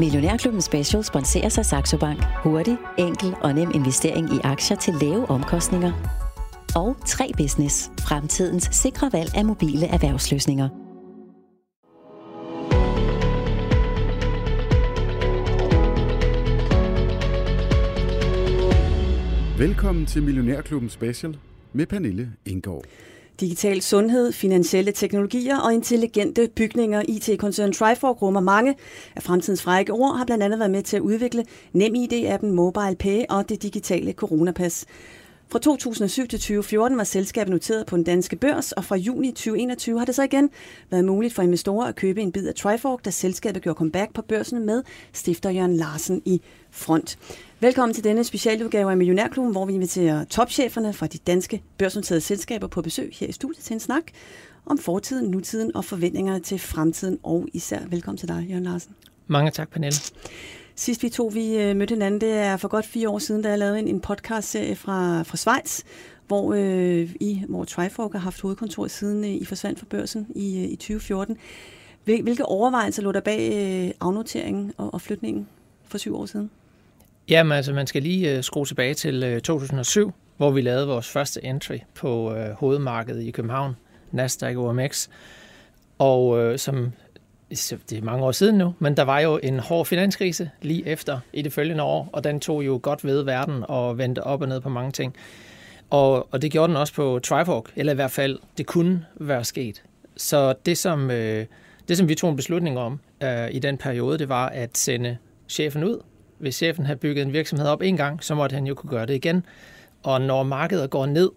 Millionærklubben Special sponserer sig Saxo Bank. Hurtig, enkel og nem investering i aktier til lave omkostninger. Og 3 Business. Fremtidens sikre valg af mobile erhvervsløsninger. Velkommen til Millionærklubben Special med Pernille Indgaard. Digital sundhed, finansielle teknologier og intelligente bygninger. IT-koncernen Trifork rummer mange af fremtidens frække ord, har blandt andet været med til at udvikle NemID-appen MobilePay og det digitale coronapas. Fra 2007 til 2014 var selskabet noteret på den danske børs, og fra juni 2021 har det så igen været muligt for investorer at købe en bid af Trifork, da selskabet gjorde comeback på børsen med stifter Jørgen Larsen i front. Velkommen til denne specialudgave af Millionærklubben, hvor vi inviterer topcheferne fra de danske børsnoterede selskaber på besøg her i studiet til en snak om fortiden, nutiden og forventningerne til fremtiden, og især velkommen til dig, Jørgen Larsen. Mange tak, Pernille. Sidst vi to vi øh, mødte hinanden, det er for godt fire år siden, da jeg lavede en, en podcast-serie fra, fra Schweiz, hvor, øh, I, hvor Trifork har haft hovedkontor siden øh, I forsvandt fra børsen i, øh, i 2014. Hvilke overvejelser lå der bag øh, afnoteringen og, og flytningen for syv år siden? Jamen altså, man skal lige uh, skrue tilbage til øh, 2007, hvor vi lavede vores første entry på øh, hovedmarkedet i København, Nasdaq OMX. Og øh, som det er mange år siden nu, men der var jo en hård finanskrise lige efter i det følgende år, og den tog jo godt ved verden og vendte op og ned på mange ting. Og, og det gjorde den også på Trifork, eller i hvert fald, det kunne være sket. Så det, som, øh, det, som vi tog en beslutning om øh, i den periode, det var at sende chefen ud. Hvis chefen havde bygget en virksomhed op en gang, så måtte han jo kunne gøre det igen. Og når markedet går ned,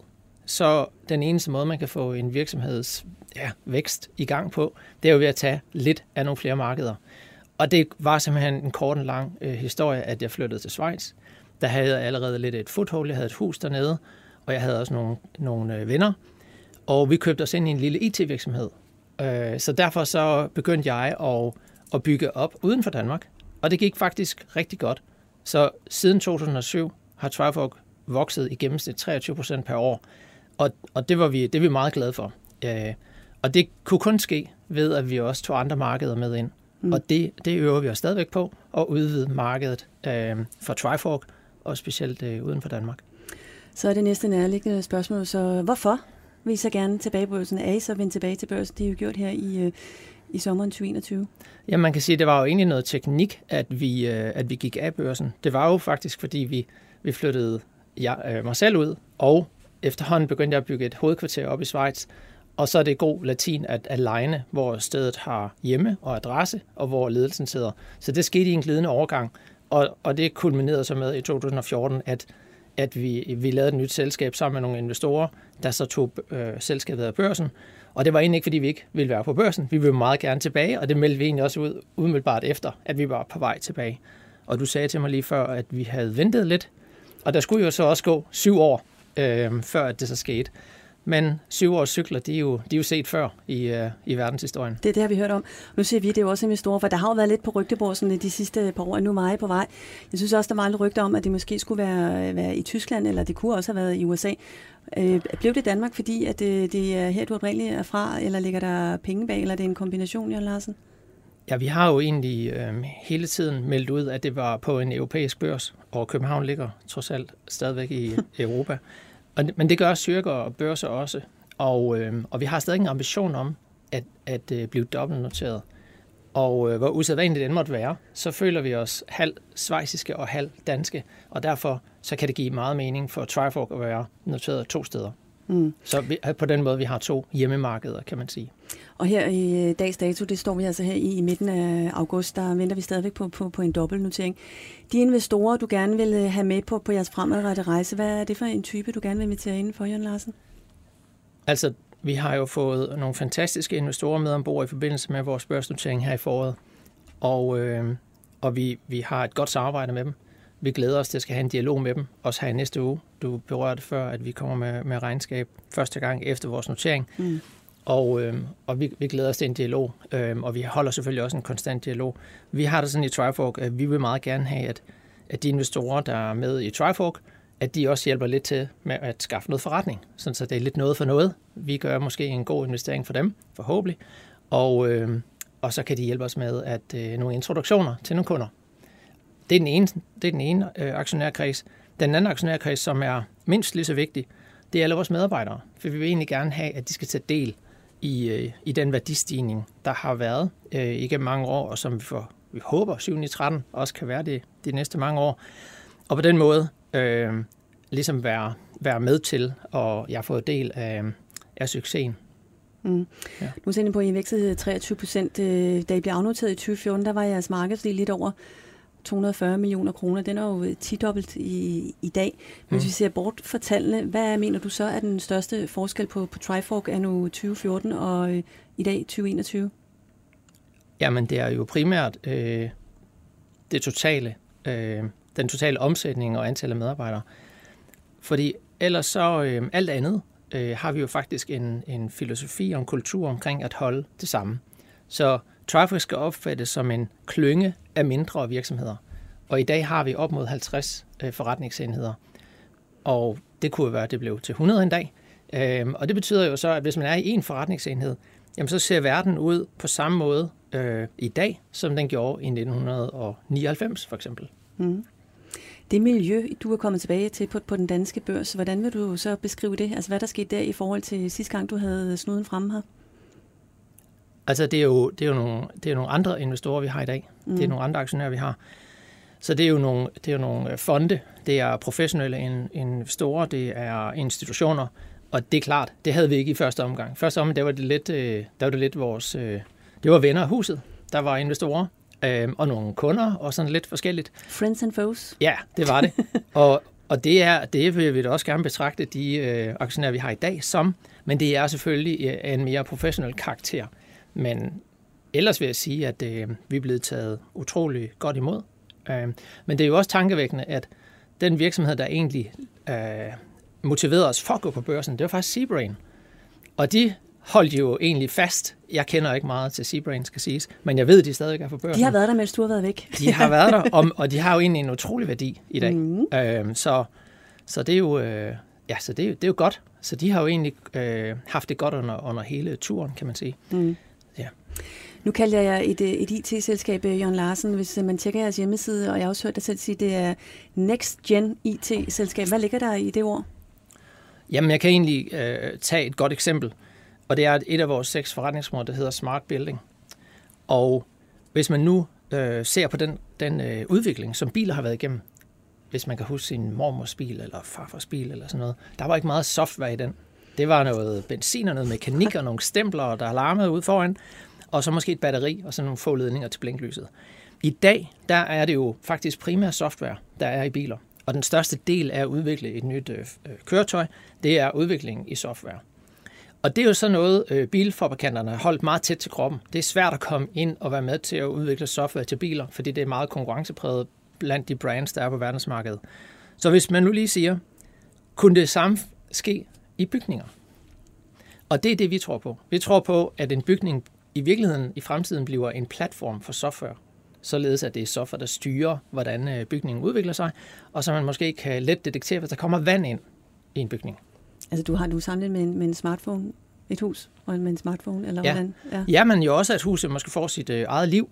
så den eneste måde, man kan få en virksomheds ja, vækst i gang på, det er jo ved at tage lidt af nogle flere markeder. Og det var simpelthen en kort og lang øh, historie, at jeg flyttede til Schweiz. Der havde jeg allerede lidt et foothold, jeg havde et hus dernede, og jeg havde også nogle, nogle øh, venner. Og vi købte os ind i en lille IT-virksomhed. Øh, så derfor så begyndte jeg at, at bygge op uden for Danmark. Og det gik faktisk rigtig godt. Så siden 2007 har Trifork vokset i gennemsnit 23 procent per år. Og, og det, var vi, det er vi meget glade for. Øh, og det kunne kun ske ved, at vi også tog andre markeder med ind. Mm. Og det, det øver vi os stadigvæk på, at udvide markedet øh, for Trifork, og specielt øh, uden for Danmark. Så er det næste nærliggende spørgsmål. Så hvorfor vil I så gerne tilbage på børsen? Er I så vendt tilbage til børsen? Det er jo gjort her i, øh, i sommeren 2021. Ja, man kan sige, at det var jo egentlig noget teknik, at vi, øh, at vi gik af børsen. Det var jo faktisk, fordi vi, vi flyttede ja, øh, mig selv ud, og efterhånden begyndte jeg at bygge et hovedkvarter op i Schweiz, og så er det god latin at aligne, hvor stedet har hjemme og adresse, og hvor ledelsen sidder. Så det skete i en glidende overgang, og, og det kulminerede så med i 2014, at, at vi, vi lavede et nyt selskab sammen med nogle investorer, der så tog øh, selskabet af børsen. Og det var egentlig ikke, fordi vi ikke ville være på børsen. Vi ville meget gerne tilbage, og det meldte vi egentlig også ud umiddelbart efter, at vi var på vej tilbage. Og du sagde til mig lige før, at vi havde ventet lidt, og der skulle jo så også gå syv år, øh, før at det så skete. Men syv års cykler, de er jo, de er jo set før i, uh, i verdenshistorien. Det, det har vi hørt om. Nu ser vi, det er jo også investorer, for der har jo været lidt på rygteborsen de sidste par år, og nu er meget på vej. Jeg synes også, der var lidt rygter om, at det måske skulle være, være i Tyskland, eller det kunne også have været i USA. Øh, blev det Danmark, fordi at det, det er her, du oprindeligt er fra, eller ligger der penge bag, eller er det en kombination, Jørgen Larsen? Ja, vi har jo egentlig øh, hele tiden meldt ud, at det var på en europæisk børs, og København ligger trods alt stadigvæk i Europa. Og, men det gør styrker og børser også. Og, øh, og vi har stadig en ambition om at, at øh, blive dobbeltnoteret. Og øh, hvor usædvanligt det måtte være, så føler vi os halv svejsiske og halv danske. Og derfor så kan det give meget mening for Trifork at være noteret to steder. Mm. Så vi, på den måde, vi har to hjemmemarkeder, kan man sige. Og her i øh, dags dato, det står vi altså her i, i midten af august, der venter vi stadigvæk på, på, på en dobbeltnotering. De investorer, du gerne vil øh, have med på, på jeres fremadrettede rejse, hvad er det for en type, du gerne vil invitere ind for, Jørgen Larsen? Altså, vi har jo fået nogle fantastiske investorer med ombord i forbindelse med vores børsnotering her i foråret. Og, øh, og vi, vi har et godt samarbejde med dem. Vi glæder os til at skal have en dialog med dem, også her i næste uge. Du berørte før, at vi kommer med, med regnskab første gang efter vores notering. Mm. Og, øh, og vi, vi glæder os til en dialog, øh, og vi holder selvfølgelig også en konstant dialog. Vi har det sådan i Trifork, at vi vil meget gerne have, at, at de investorer, der er med i Trifork, at de også hjælper lidt til med at skaffe noget forretning, sådan så det er lidt noget for noget. Vi gør måske en god investering for dem, forhåbentlig. Og, øh, og så kan de hjælpe os med at øh, nogle introduktioner til nogle kunder. Det er den ene, det er den ene øh, aktionærkreds. Den anden aktionærkreds, som er mindst lige så vigtig, det er alle vores medarbejdere. For vi vil egentlig gerne have, at de skal tage del i, øh, i den værdistigning, der har været øh, igennem mange år, og som vi, får, vi håber 7 13 også kan være det de næste mange år. Og på den måde øh, ligesom være, være med til, og jeg har fået del af, af succesen. Mm. Ja. Nu er på, at I vækstede 23 procent. Øh, da I blev afnoteret i 2014, der var jeres markedsdel lidt over 240 millioner kroner. Den er jo 10 dobbelt i, i dag. Hvis mm. vi ser bort for tallene, hvad mener du så er den største forskel på, på Trifork er nu 2014 og øh, i dag 2021? Jamen, det er jo primært øh, det totale, øh, den totale omsætning og antal af medarbejdere. Fordi ellers så øh, alt andet øh, har vi jo faktisk en, en filosofi og en kultur omkring at holde det samme. Så Trifork skal opfattes som en klynge af mindre virksomheder. Og i dag har vi op mod 50 øh, forretningsenheder. Og det kunne være, at det blev til 100 en dag. Øhm, og det betyder jo så, at hvis man er i en forretningsenhed, jamen så ser verden ud på samme måde øh, i dag, som den gjorde i 1999 for eksempel. Mm. Det miljø, du er kommet tilbage til på, på den danske børs, hvordan vil du så beskrive det? Altså hvad der skete der i forhold til sidste gang, du havde snuden fremme her? Altså, det er jo, det er jo, nogle, det er nogle andre investorer, vi har i dag. Mm. Det er mm. nogle andre aktionærer, vi har. Så det er jo nogle, det er jo nogle øh, fonde, det er professionelle investorer, det er institutioner, og det er klart, det havde vi ikke i første omgang. Første omgang, der var det lidt, øh, der var det lidt vores, øh, det var venner af huset, der var investorer, og nogle kunder, og sådan lidt forskelligt. Friends and foes. Ja, det var det. og, og det er, det vil vi da også gerne betragte de øh, aktionærer, vi har i dag, som, men det er selvfølgelig en mere professionel karakter. Men ellers vil jeg sige, at øh, vi er blevet taget utrolig godt imod. Øh, men det er jo også tankevækkende, at den virksomhed, der egentlig øh, motiverede os for at gå på børsen, det var faktisk Seabrain. Og de holdt jo egentlig fast. Jeg kender ikke meget til Seabrain, skal siges, men jeg ved, at de stadig er på børsen. De har været der, mens du har været væk. de har været der, og, og de har jo egentlig en utrolig værdi i dag. Mm. Øh, så, så det er jo... Øh, ja, så det, det er jo godt. Så de har jo egentlig øh, haft det godt under, under hele turen, kan man sige. Mm. Nu kalder jeg et, øh, et IT-selskab, øh, Jørgen Larsen, hvis øh, man tjekker jeres hjemmeside, og jeg har også hørt dig selv sige, det er Next Gen IT-selskab. Hvad ligger der i det ord? Jamen, jeg kan egentlig øh, tage et godt eksempel, og det er et af vores seks forretningsområder, der hedder Smart Building. Og hvis man nu øh, ser på den, den øh, udvikling, som biler har været igennem, hvis man kan huske sin mormors bil eller farfars bil eller sådan noget, der var ikke meget software i den. Det var noget benzin og noget mekanik og nogle stempler, der larmede ud foran, og så måske et batteri og så nogle få ledninger til blinklyset. I dag, der er det jo faktisk primært software, der er i biler. Og den største del af at udvikle et nyt øh, øh, køretøj, det er udviklingen i software. Og det er jo så noget, øh, bilfabrikanterne har holdt meget tæt til kroppen. Det er svært at komme ind og være med til at udvikle software til biler, fordi det er meget konkurrencepræget blandt de brands, der er på verdensmarkedet. Så hvis man nu lige siger, kunne det samme ske i bygninger. Og det er det, vi tror på. Vi tror på, at en bygning i virkeligheden i fremtiden bliver en platform for software, således at det er software, der styrer, hvordan øh, bygningen udvikler sig, og så man måske kan let detektere, hvis der kommer vand ind i en bygning. Altså du har du samlet med en, med en smartphone et hus og med en smartphone, eller ja. hvordan? Ja. ja, men jo også, at huset måske får sit øh, eget liv,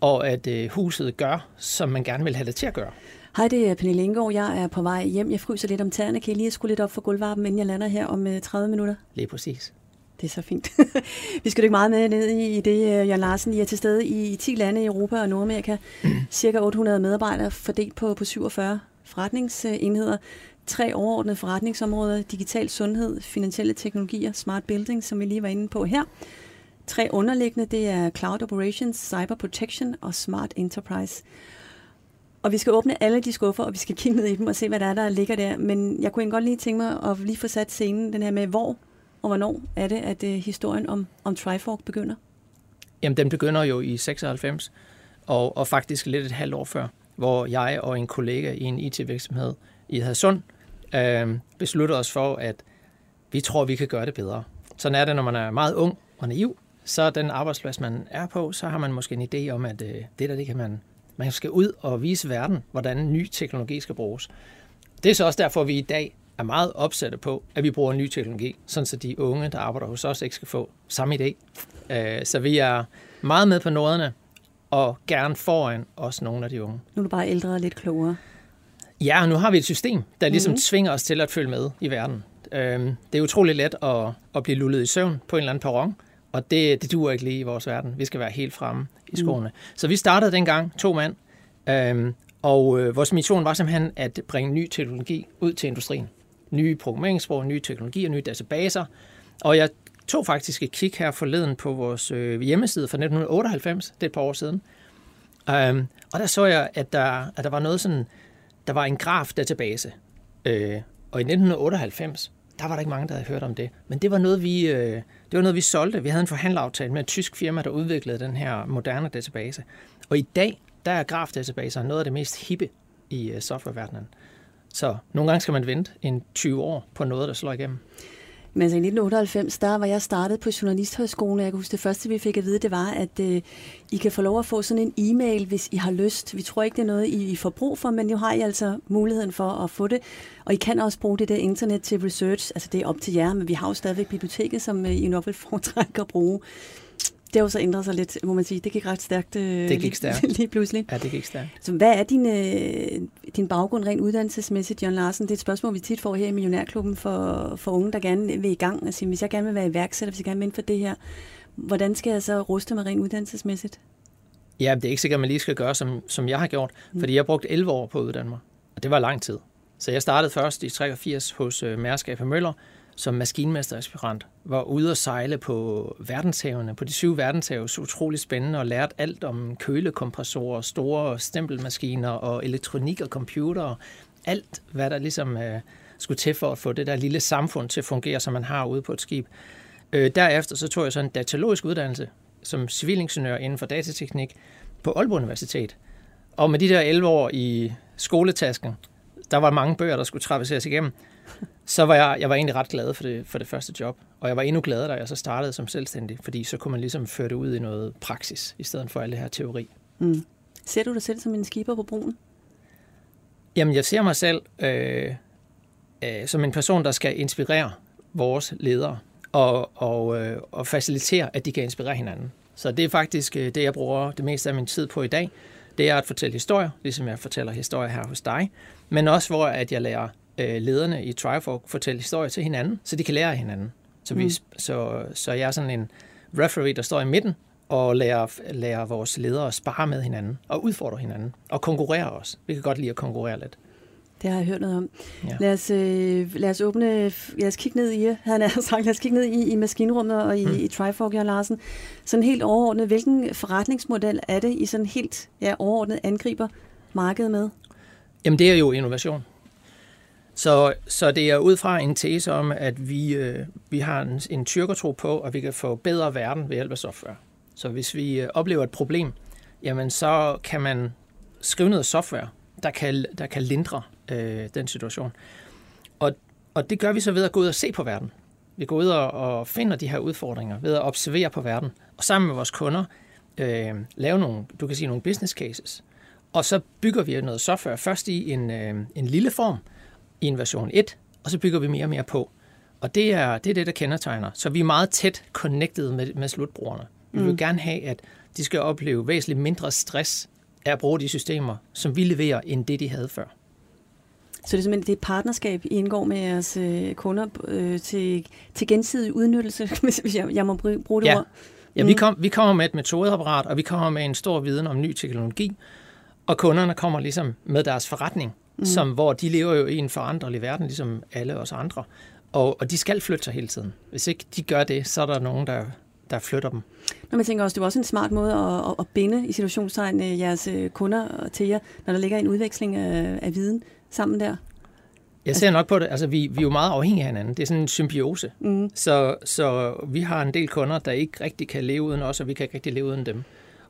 og at øh, huset gør, som man gerne vil have det til at gøre. Hej, det er Pernille Ingegaard. Jeg er på vej hjem. Jeg fryser lidt om tæerne. Kan I lige skrue lidt op for gulvvarpen, inden jeg lander her om 30 øh, minutter? Lige præcis. Det er så fint. vi skal ikke meget med ned i det, øh, Jørgen Larsen. I er til stede i 10 lande i Europa og Nordamerika. Cirka 800 medarbejdere fordelt på, på 47 forretningsenheder. Tre overordnede forretningsområder. Digital sundhed, finansielle teknologier, smart building, som vi lige var inde på her. Tre underliggende, det er Cloud Operations, Cyber Protection og Smart Enterprise. Og vi skal åbne alle de skuffer, og vi skal kigge ned i dem og se, hvad der er, der ligger der. Men jeg kunne godt lige tænke mig at lige få sat scenen, den her med, hvor og hvornår er det, at uh, historien om, om Trifork begynder? Jamen, den begynder jo i 96, og, og faktisk lidt et halvt år før, hvor jeg og en kollega i en IT-virksomhed i Hadsund øh, besluttede os for, at vi tror, vi kan gøre det bedre. Sådan er det, når man er meget ung og naiv, så den arbejdsplads, man er på, så har man måske en idé om, at øh, det der, det kan man man skal ud og vise verden, hvordan ny teknologi skal bruges. Det er så også derfor, vi i dag er meget opsatte på, at vi bruger ny teknologi, sådan så de unge, der arbejder hos os, ikke skal få samme idé. Øh, så vi er, meget med på noderne, og gerne foran også nogle af de unge. Nu er du bare ældre og lidt klogere. Ja, og nu har vi et system, der ligesom mm-hmm. tvinger os til at følge med i verden. Øhm, det er utrolig let at, at blive lullet i søvn på en eller anden perron, og det, det duer ikke lige i vores verden. Vi skal være helt fremme i skoene. Mm. Så vi startede dengang, to mand, øhm, og øh, vores mission var simpelthen at bringe ny teknologi ud til industrien. Nye programmeringssprog, nye teknologier, nye databaser. Og jeg tog faktisk et kig her forleden på vores øh, hjemmeside fra 1998, det er et par år siden. Um, og der så jeg, at der, at der var noget sådan, der var en graf-database. Øh, og i 1998, der var der ikke mange, der havde hørt om det. Men det var noget, vi, øh, det var noget, vi solgte. Vi havde en forhandleraftale med et tysk firma, der udviklede den her moderne database. Og i dag, der er grafdatabaser noget af det mest hippe i øh, softwareverdenen. Så nogle gange skal man vente en 20 år på noget, der slår igennem. Men altså i 1998, der var jeg startet på Journalisthøjskolen, og jeg kan huske, det første, vi fik at vide, det var, at øh, I kan få lov at få sådan en e-mail, hvis I har lyst. Vi tror ikke, det er noget, I, I får brug for, men nu har I altså muligheden for at få det. Og I kan også bruge det der internet til research. Altså det er op til jer, men vi har jo stadigvæk biblioteket, som øh, I nok vil foretrække at bruge det har jo så ændret sig lidt, må man sige. Det gik ret stærkt, øh, det gik lige, stærkt. lige pludselig. Ja, det gik stærkt. Så hvad er din, øh, din baggrund rent uddannelsesmæssigt, John Larsen? Det er et spørgsmål, vi tit får her i Millionærklubben for, for unge, der gerne vil i gang. Altså, hvis jeg gerne vil være iværksætter, hvis jeg gerne vil ind for det her, hvordan skal jeg så ruste mig rent uddannelsesmæssigt? Ja, det er ikke sikkert, at man lige skal gøre, som, som jeg har gjort, mm. fordi jeg har brugt 11 år på at uddanne mig, og det var lang tid. Så jeg startede først i 83 hos øh, Mærsk Møller, som maskinmesteraspirant var ude at sejle på verdenshavene, på de syv verdenshave, så utrolig spændende og lærte alt om kølekompressorer, store stempelmaskiner og elektronik og computer. Alt, hvad der ligesom øh, skulle til for at få det der lille samfund til at fungere, som man har ude på et skib. Øh, derefter så tog jeg så en datalogisk uddannelse som civilingeniør inden for datateknik på Aalborg Universitet. Og med de der 11 år i skoletasken, der var mange bøger, der skulle traverseres igennem så var jeg, jeg var egentlig ret glad for det, for det første job. Og jeg var endnu gladere, da jeg så startede som selvstændig, fordi så kunne man ligesom føre det ud i noget praksis, i stedet for alt det her teori. Mm. Ser du dig selv som en skiber på broen? Jamen, jeg ser mig selv øh, øh, som en person, der skal inspirere vores ledere og, og, øh, og facilitere, at de kan inspirere hinanden. Så det er faktisk øh, det, jeg bruger det meste af min tid på i dag. Det er at fortælle historier, ligesom jeg fortæller historier her hos dig, men også hvor at jeg lærer øh, lederne i Trifork fortælle historier til hinanden, så de kan lære af hinanden. Så, vi, mm. så, så jeg er sådan en referee, der står i midten og lærer, lærer vores ledere at spare med hinanden og udfordre hinanden og konkurrere også. Vi kan godt lide at konkurrere lidt. Det har jeg hørt noget om. Ja. Lad, os, øh, lad os åbne, lad os kigge ned i, han har sagt, lad os kigge ned i, i maskinrummet og i, mm. i Trifork, Jørgen Larsen. Sådan helt overordnet, hvilken forretningsmodel er det, I sådan helt ja, overordnet angriber markedet med? Jamen det er jo innovation. Så, så det er ud fra en tese om, at vi, øh, vi har en, en tyrkertro på, at vi kan få bedre verden ved hjælp af software. Så hvis vi øh, oplever et problem, jamen så kan man skrive noget software, der kan, der kan lindre øh, den situation. Og, og det gør vi så ved at gå ud og se på verden. Vi går ud og, og finder de her udfordringer ved at observere på verden, og sammen med vores kunder øh, lave nogle, du kan sige nogle business cases. Og så bygger vi noget software først i en, øh, en lille form, i en version 1, og så bygger vi mere og mere på. Og det er det, er det der kendetegner. Så vi er meget tæt connected med, med slutbrugerne. Vi vil mm. gerne have, at de skal opleve væsentligt mindre stress af at bruge de systemer, som vi leverer, end det, de havde før. Så det er simpelthen det partnerskab, I indgår med jeres øh, kunder øh, til, til gensidig udnyttelse, hvis jeg, jeg må bruge det ja. ord? Ja, mm. vi, kom, vi kommer med et metodeapparat, og vi kommer med en stor viden om ny teknologi, og kunderne kommer ligesom med deres forretning mm. som, hvor de lever jo i en foranderlig verden, ligesom alle os andre. Og, og de skal flytte sig hele tiden. Hvis ikke de gør det, så er der nogen, der, der flytter dem. Når man tænker også, det var også en smart måde at, at, at binde i situationstegn øh, jeres øh, kunder til jer, når der ligger en udveksling af, af viden sammen der. Jeg ser nok på det. Altså, vi, vi er jo meget afhængige af hinanden. Det er sådan en symbiose. Mm. Så, så vi har en del kunder, der ikke rigtig kan leve uden os, og vi kan ikke rigtig leve uden dem.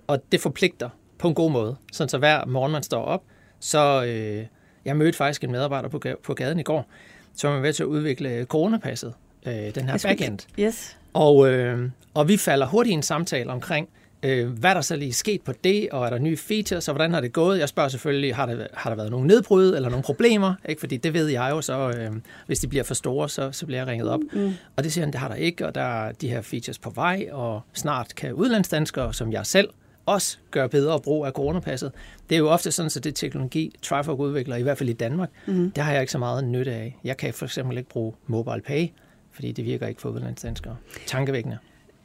Og det forpligter på en god måde. Sådan så hver morgen, man står op, så, øh, jeg mødte faktisk en medarbejder på, på gaden i går, som er ved til at udvikle coronapasset, øh, den her backend. Yes. Og, øh, og vi falder hurtigt i en samtale omkring, øh, hvad der så lige sket på det, og er der nye features, og hvordan har det gået? Jeg spørger selvfølgelig, har der, har der været nogle nedbrud eller nogle problemer? Ikke? Fordi det ved jeg jo, så øh, hvis de bliver for store, så, så bliver jeg ringet op. Mm. Og det siger han, det har der ikke, og der er de her features på vej, og snart kan udlandsdanskere, som jeg selv, også gøre bedre brug af coronapasset. Det er jo ofte sådan, at det teknologi, Trifork udvikler, i hvert fald i Danmark, mm. det har jeg ikke så meget nytte af. Jeg kan for eksempel ikke bruge mobile pay, fordi det virker ikke for udlandsdanskere. Tankevækkende.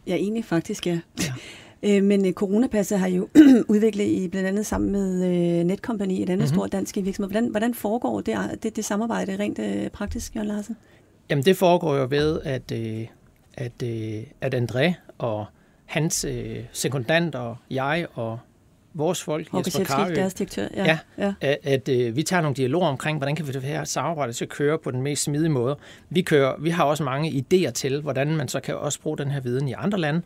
Ja, egentlig faktisk, ja. ja. Øh, men øh, coronapasset har jo udviklet i blandt andet sammen med øh, Netcompany, et andet mm-hmm. stort dansk virksomhed. Hvordan, hvordan foregår det, det, det samarbejde rent praktisk, Jørgen Larsen? Jamen det foregår jo ved, at, at, at André og hans sekundant og jeg og vores folk, Jesper Karø, deres direktør, ja. ja, ja. at, at at vi tager nogle dialoger omkring, hvordan kan vi det her samarbejde til at køre på den mest smidige måde. Vi, kører, vi har også mange idéer til, hvordan man så kan også bruge den her viden i andre lande.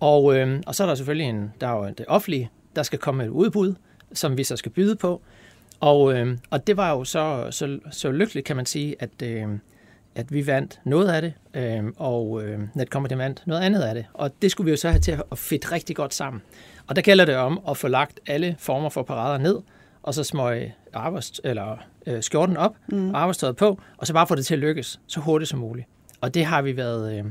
Og, øh, og så er der selvfølgelig en, der er jo det offentlige, der skal komme et udbud, som vi så skal byde på. Og, øh, og det var jo så, så, så lykkeligt, kan man sige, at, øh, at vi vandt noget af det, øh, og øh, Netcompany vandt noget andet af det. Og det skulle vi jo så have til at fedt rigtig godt sammen. Og der gælder det om at få lagt alle former for parader ned, og så smøge arbejds, eller, øh, skjorten op, mm. arbejdstøjet på, og så bare få det til at lykkes så hurtigt som muligt. Og det har vi været, øh,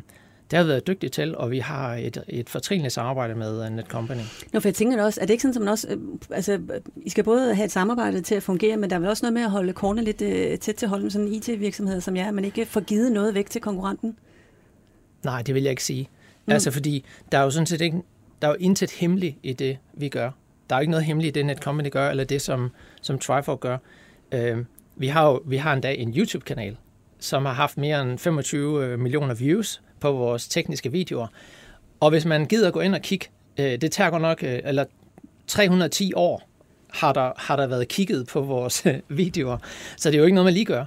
det har vi været dygtige til, og vi har et, et fortrinligt samarbejde med uh, Netcompany. Nå, for jeg tænker også, er det ikke sådan, at man også, øh, altså, I skal både have et samarbejde til at fungere, men der er vel også noget med at holde kornet lidt uh, tæt til holden, sådan en IT-virksomhed som jeg, man ikke får givet noget væk til konkurrenten? Nej, det vil jeg ikke sige. Mm. Altså, fordi der er jo sådan set ikke, der er jo intet hemmeligt i det, vi gør. Der er jo ikke noget hemmeligt i det, Netcompany gør, eller det, som, som Trifork gør. Uh, vi har jo vi har endda en YouTube-kanal, som har haft mere end 25 millioner views, på vores tekniske videoer. Og hvis man gider gå ind og kigge, øh, det tager godt nok, øh, eller 310 år har der, har der været kigget på vores øh, videoer. Så det er jo ikke noget, man lige gør.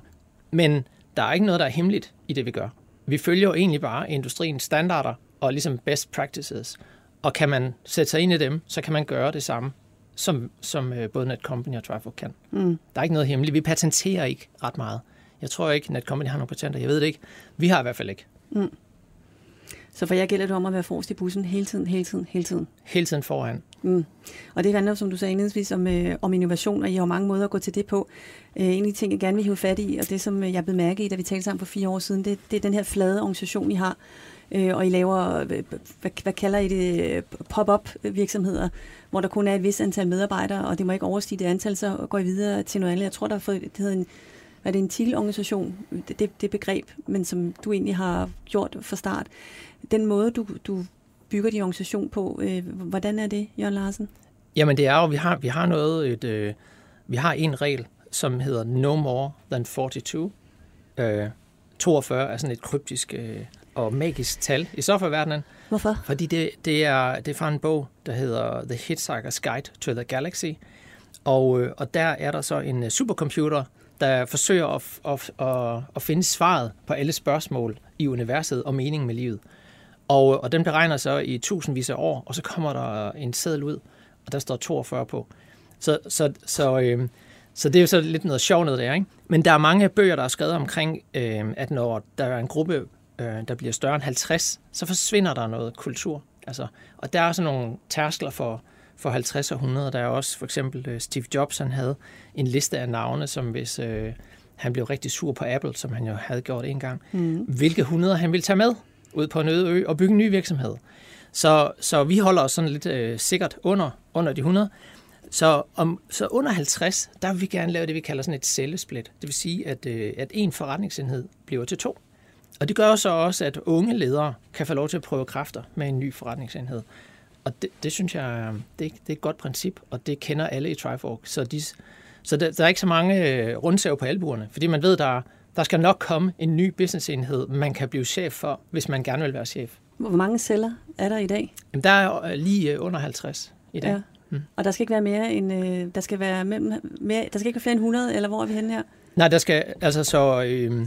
Men der er ikke noget, der er hemmeligt i det, vi gør. Vi følger jo egentlig bare industriens standarder og ligesom best practices. Og kan man sætte sig ind i dem, så kan man gøre det samme, som, som både Netcompany og Trifork kan. Mm. Der er ikke noget hemmeligt. Vi patenterer ikke ret meget. Jeg tror ikke, Netcompany har nogle patenter. Jeg ved det ikke. Vi har i hvert fald ikke. Mm. Så for jer gælder det om at være forrest i bussen hele tiden, hele tiden, hele tiden. Hele tiden foran. Mm. Og det handler, som du sagde indledningsvis, om, øh, om innovation, og I har mange måder at gå til det på. Øh, en af de ting, jeg gerne vil hive fat i, og det, som jeg blev mærke i, da vi talte sammen for fire år siden, det, det er den her flade organisation, I har. Øh, og I laver, øh, hvad, hvad kalder I det, pop-up virksomheder, hvor der kun er et vis antal medarbejdere, og det må ikke overstige det antal, så går I videre til noget andet. Jeg tror, der er fået, det hedder en er det en TIL-organisation, det, det, det begreb, men som du egentlig har gjort fra start. Den måde, du, du bygger din organisation på, øh, hvordan er det, Jørgen Larsen? Jamen det er jo, vi har, vi har noget, et, øh, vi har en regel, som hedder no more than 42. Øh, 42 er sådan et kryptisk øh, og magisk tal i softwareverdenen. Hvorfor? Fordi det, det, er, det er fra en bog, der hedder The Hitchhiker's Guide to the Galaxy. Og, øh, og der er der så en supercomputer, der forsøger at, at, at, at finde svaret på alle spørgsmål i universet og meningen med livet. Og, og den beregner så i tusindvis af år, og så kommer der en seddel ud, og der står 42 på. Så, så, så, øh, så det er jo så lidt noget sjovt noget der, ikke? Men der er mange bøger, der er skrevet omkring, øh, at når der er en gruppe, øh, der bliver større end 50, så forsvinder der noget kultur. Altså, og der er sådan nogle tærskler for, for 50 og 100. Der er også for eksempel øh, Steve Jobs, han havde en liste af navne, som hvis øh, han blev rigtig sur på Apple, som han jo havde gjort en gang, mm. hvilke 100 han ville tage med ud på en øde ø og bygge en ny virksomhed. Så, så vi holder os sådan lidt øh, sikkert under, under de 100. Så, om, så under 50, der vil vi gerne lave det, vi kalder sådan et cellesplit. Det vil sige, at, øh, at en forretningsenhed bliver til to. Og det gør så også, at unge ledere kan få lov til at prøve kræfter med en ny forretningsenhed. Og det, det synes jeg, øh, det, det er et godt princip, og det kender alle i Trifork. Så, de, så der, der er ikke så mange øh, rundsav på albuerne, fordi man ved, der, der skal nok komme en ny businessenhed, man kan blive chef for, hvis man gerne vil være chef. Hvor mange celler er der i dag? Jamen, der er øh, lige øh, under 50 i dag. Ja. Mm. Og der skal ikke være mere end, der skal være mellem, mere, der skal ikke være flere end 100, eller hvor er vi henne her? Nej, der skal, altså så, øh,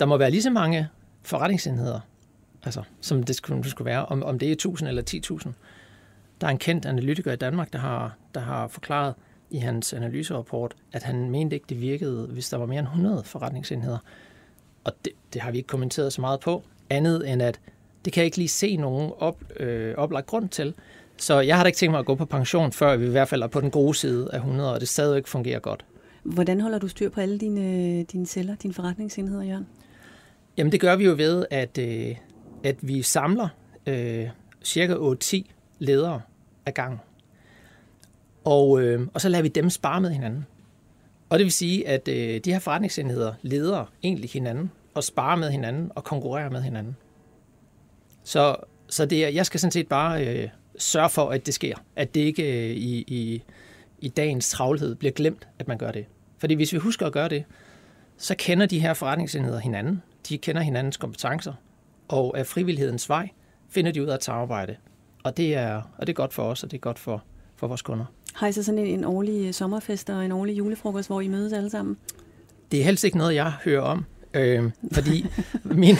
der må være lige så mange forretningsenheder, altså, som det skulle, det skulle være, om, om det er 1000 eller 10.000. Der er en kendt analytiker i Danmark, der har, der har forklaret i hans analyserapport, at han mente ikke, det virkede, hvis der var mere end 100 forretningsenheder. Og det, det har vi ikke kommenteret så meget på, andet end at det kan jeg ikke lige se nogen op, øh, oplagt grund til. Så jeg har da ikke tænkt mig at gå på pension, før vi i hvert fald er på den gode side af 100, og det stadigvæk fungerer godt. Hvordan holder du styr på alle dine, dine celler, dine forretningsenheder, Jørgen? Jamen det gør vi jo ved, at, øh, at vi samler øh, cirka 8-10 ledere ad gang. Og, øh, og så lader vi dem spare med hinanden. Og det vil sige, at øh, de her forretningsenheder leder egentlig hinanden, og sparer med hinanden, og konkurrerer med hinanden. Så, så det er, jeg skal sådan set bare øh, sørge for, at det sker. At det ikke øh, i, i, i dagens travlhed bliver glemt, at man gør det. Fordi hvis vi husker at gøre det, så kender de her forretningsenheder hinanden. De kender hinandens kompetencer, og af frivillighedens vej finder de ud af at samarbejde. Og det er, og det er godt for os, og det er godt for, for vores kunder. Har I så sådan en, en årlig øh, sommerfest og en årlig julefrokost, hvor I mødes alle sammen? Det er helst ikke noget, jeg hører om. Øh, fordi min,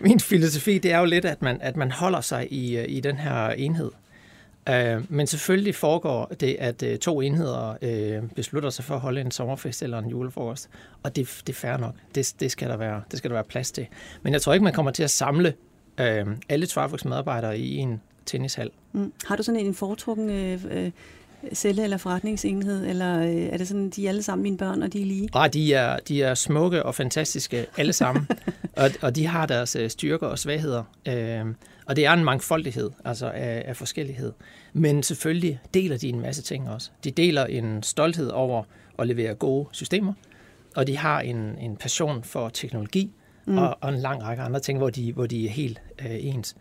min filosofi, det er jo lidt, at man, at man holder sig i, øh, i den her enhed. Øh, men selvfølgelig foregår det, at øh, to enheder øh, beslutter sig for at holde en sommerfest eller en julefrokost. Og det, det er fair nok. Det, det, skal der være, det skal der være plads til. Men jeg tror ikke, man kommer til at samle øh, alle Trifox medarbejdere i en tennishal. Mm. Har du sådan en foretrukken øh, øh, celle- eller forretningsenhed, eller øh, er det sådan, de er alle sammen mine børn, og de er lige? Nej, de er, de er smukke og fantastiske alle sammen, og, og de har deres øh, styrker og svagheder. Øh, og det er en mangfoldighed altså af, af forskellighed. Men selvfølgelig deler de en masse ting også. De deler en stolthed over at levere gode systemer, og de har en, en passion for teknologi mm. og, og en lang række andre ting, hvor de, hvor de er helt øh, ens.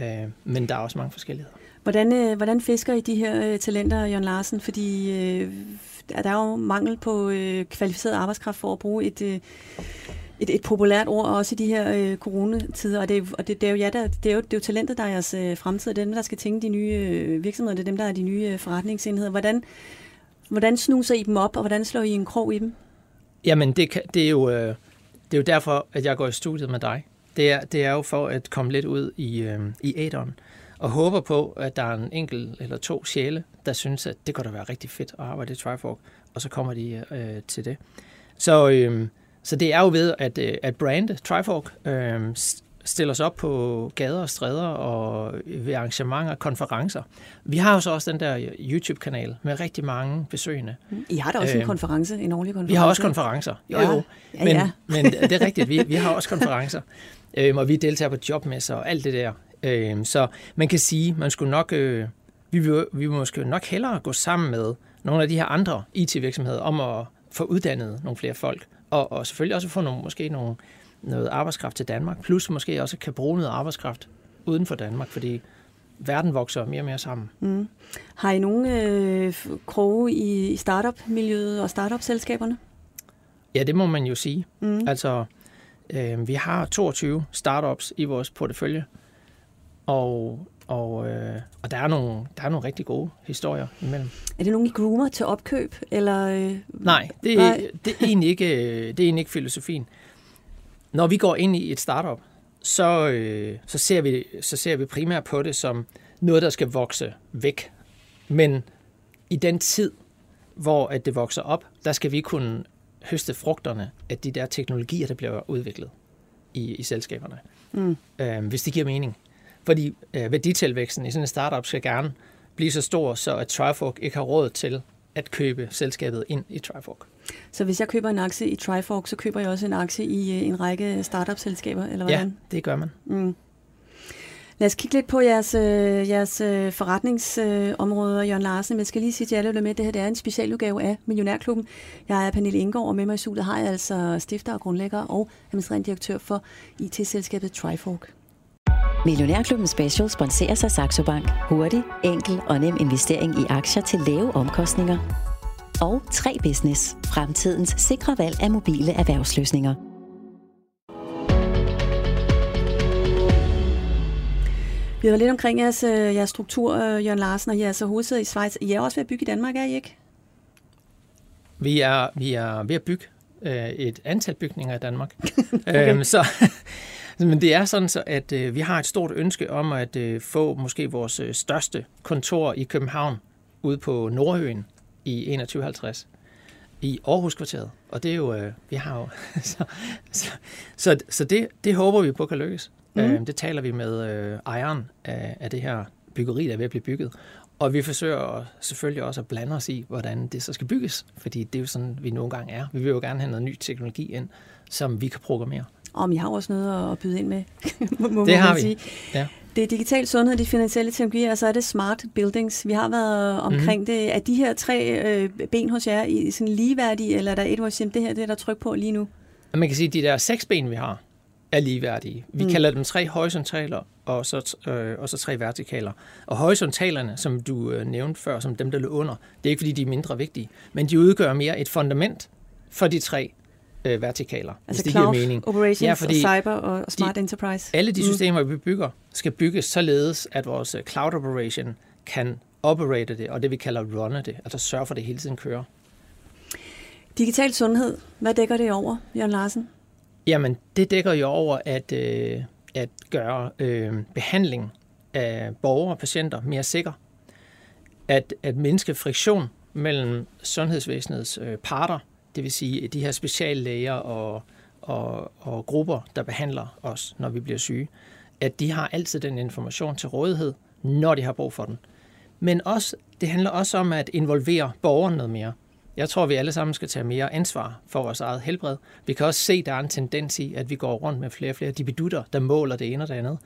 Øh, men der er også mange forskelligheder. Hvordan, øh, hvordan fisker I de her øh, talenter, Jørgen Larsen? Fordi øh, der er jo mangel på øh, kvalificeret arbejdskraft for at bruge et, øh, et, et populært ord, også i de her øh, coronatider. Og, det, og det, det, er jo, ja, der, det, er jo, det er jo talentet, der er jeres øh, fremtid. Det er dem, der skal tænke de nye øh, virksomheder. Det er dem, der er de nye øh, forretningsenheder. Hvordan, hvordan snuser I dem op, og hvordan slår I en krog i dem? Jamen, det, kan, det, er jo, øh, det er jo derfor, at jeg går i studiet med dig. Det er, det er jo for at komme lidt ud i, øh, i æderen og håber på, at der er en enkelt eller to sjæle, der synes, at det kunne da være rigtig fedt at arbejde i Trifork, og så kommer de øh, til det. Så, øh, så det er jo ved at, øh, at brande Trifork, øh, stiller os op på gader og stræder og ved arrangementer og konferencer. Vi har jo så også den der YouTube-kanal med rigtig mange besøgende. I har da også øh, en konference, en årlig konference. Vi har også konferencer, jo ja. jo. Men, ja, ja. men det er rigtigt, vi, vi har også konferencer. Øh, og vi deltager på jobmesser og alt det der. Øh, så man kan sige, man skulle nok, øh, vi, vil, vi vil måske nok hellere gå sammen med nogle af de her andre IT-virksomheder om at få uddannet nogle flere folk, og, og selvfølgelig også få nogle, måske nogle, noget arbejdskraft til Danmark, plus måske også kan bruge noget arbejdskraft uden for Danmark, fordi verden vokser mere og mere sammen. Mm. Har I nogle øh, kroge i startup-miljøet og startup-selskaberne? Ja, det må man jo sige. Mm. Altså, øh, vi har 22 startups i vores portefølje, og, og, øh, og der, er nogle, der er nogle rigtig gode historier imellem. Er det nogen, I groomer til opkøb? Eller, øh, nej, det, nej. Det, er egentlig ikke, det er egentlig ikke filosofien. Når vi går ind i et startup, så, øh, så, ser vi, så ser vi primært på det som noget, der skal vokse væk. Men i den tid, hvor at det vokser op, der skal vi kunne høste frugterne af de der teknologier, der bliver udviklet i, i selskaberne. Mm. Øh, hvis det giver mening. Fordi øh, værditilvæksten i sådan en startup skal gerne blive så stor, så at Trifork ikke har råd til at købe selskabet ind i Trifork. Så hvis jeg køber en aktie i Trifork, så køber jeg også en aktie i øh, en række startup-selskaber, eller hvordan? Ja, det gør man. Mm. Lad os kigge lidt på jeres, øh, jeres øh, forretningsområder, Jørgen Larsen. Men jeg skal lige sige til alle, med, det her det er en specialudgave af Millionærklubben. Jeg er Pernille Indgaard, og med mig i studiet har jeg altså stifter og grundlægger og administrerende direktør for IT-selskabet Trifork. Millionærklubben Special sponserer sig Saxo Bank. Hurtig, enkel og nem investering i aktier til lave omkostninger. Og 3 Business. Fremtidens sikre valg af mobile erhvervsløsninger. Vi har været lidt omkring jeres, øh, jeres struktur, øh, Jørgen Larsen, og jeres hovedsæde i Schweiz. I er også ved at bygge i Danmark, er I ikke? Vi er, vi er ved at bygge øh, et antal bygninger i Danmark. okay. øhm, så, men det er sådan, så, at øh, vi har et stort ønske om at øh, få måske vores øh, største kontor i København ude på Nordøen i 2150 i Aarhuskvarteret. Og det er jo, øh, vi har jo, så, så, så, så det, det håber vi på kan lykkes. Mm. Øh, det taler vi med øh, ejeren af, af det her byggeri, der er ved at blive bygget. Og vi forsøger selvfølgelig også at blande os i, hvordan det så skal bygges, fordi det er jo sådan, vi nogle gange er. Vi vil jo gerne have noget ny teknologi ind, som vi kan programmere. Og vi har også noget at byde ind med, må det har vi. sige. Ja. Det er digital sundhed, de finansielle teknologier, og så er det smart buildings. Vi har været omkring mm-hmm. det. Er de her tre øh, ben hos jer i sådan ligeværdige, eller er der et, hvor siger, det her det er der tryk på lige nu? Man kan sige, at de der seks ben, vi har, er ligeværdige. Vi mm. kalder dem tre horisontaler, og så, øh, og så tre vertikaler. Og horisontalerne, som du øh, nævnte før, som dem, der lå under, det er ikke, fordi de er mindre vigtige, men de udgør mere et fundament for de tre øh, vertikaler, altså hvis det giver mening. operations ja, fordi og cyber og smart de, enterprise. Alle de mm. systemer, mm. vi bygger, skal bygges således, at vores øh, cloud operation kan operate det, og det vi kalder runne det, altså sørge for, at det hele tiden kører. Digital sundhed, hvad dækker det over, Jørgen Larsen? Jamen, det dækker jo over at, øh, at gøre øh, behandling af borgere og patienter mere sikker. At, at mindske friktion mellem sundhedsvæsenets øh, parter, det vil sige de her speciallæger og, og, og grupper, der behandler os, når vi bliver syge, at de har altid den information til rådighed, når de har brug for den. Men også, det handler også om at involvere borgeren noget mere. Jeg tror, vi alle sammen skal tage mere ansvar for vores eget helbred. Vi kan også se, at der er en tendens i, at vi går rundt med flere og flere dibidutter, der måler det ene og det andet.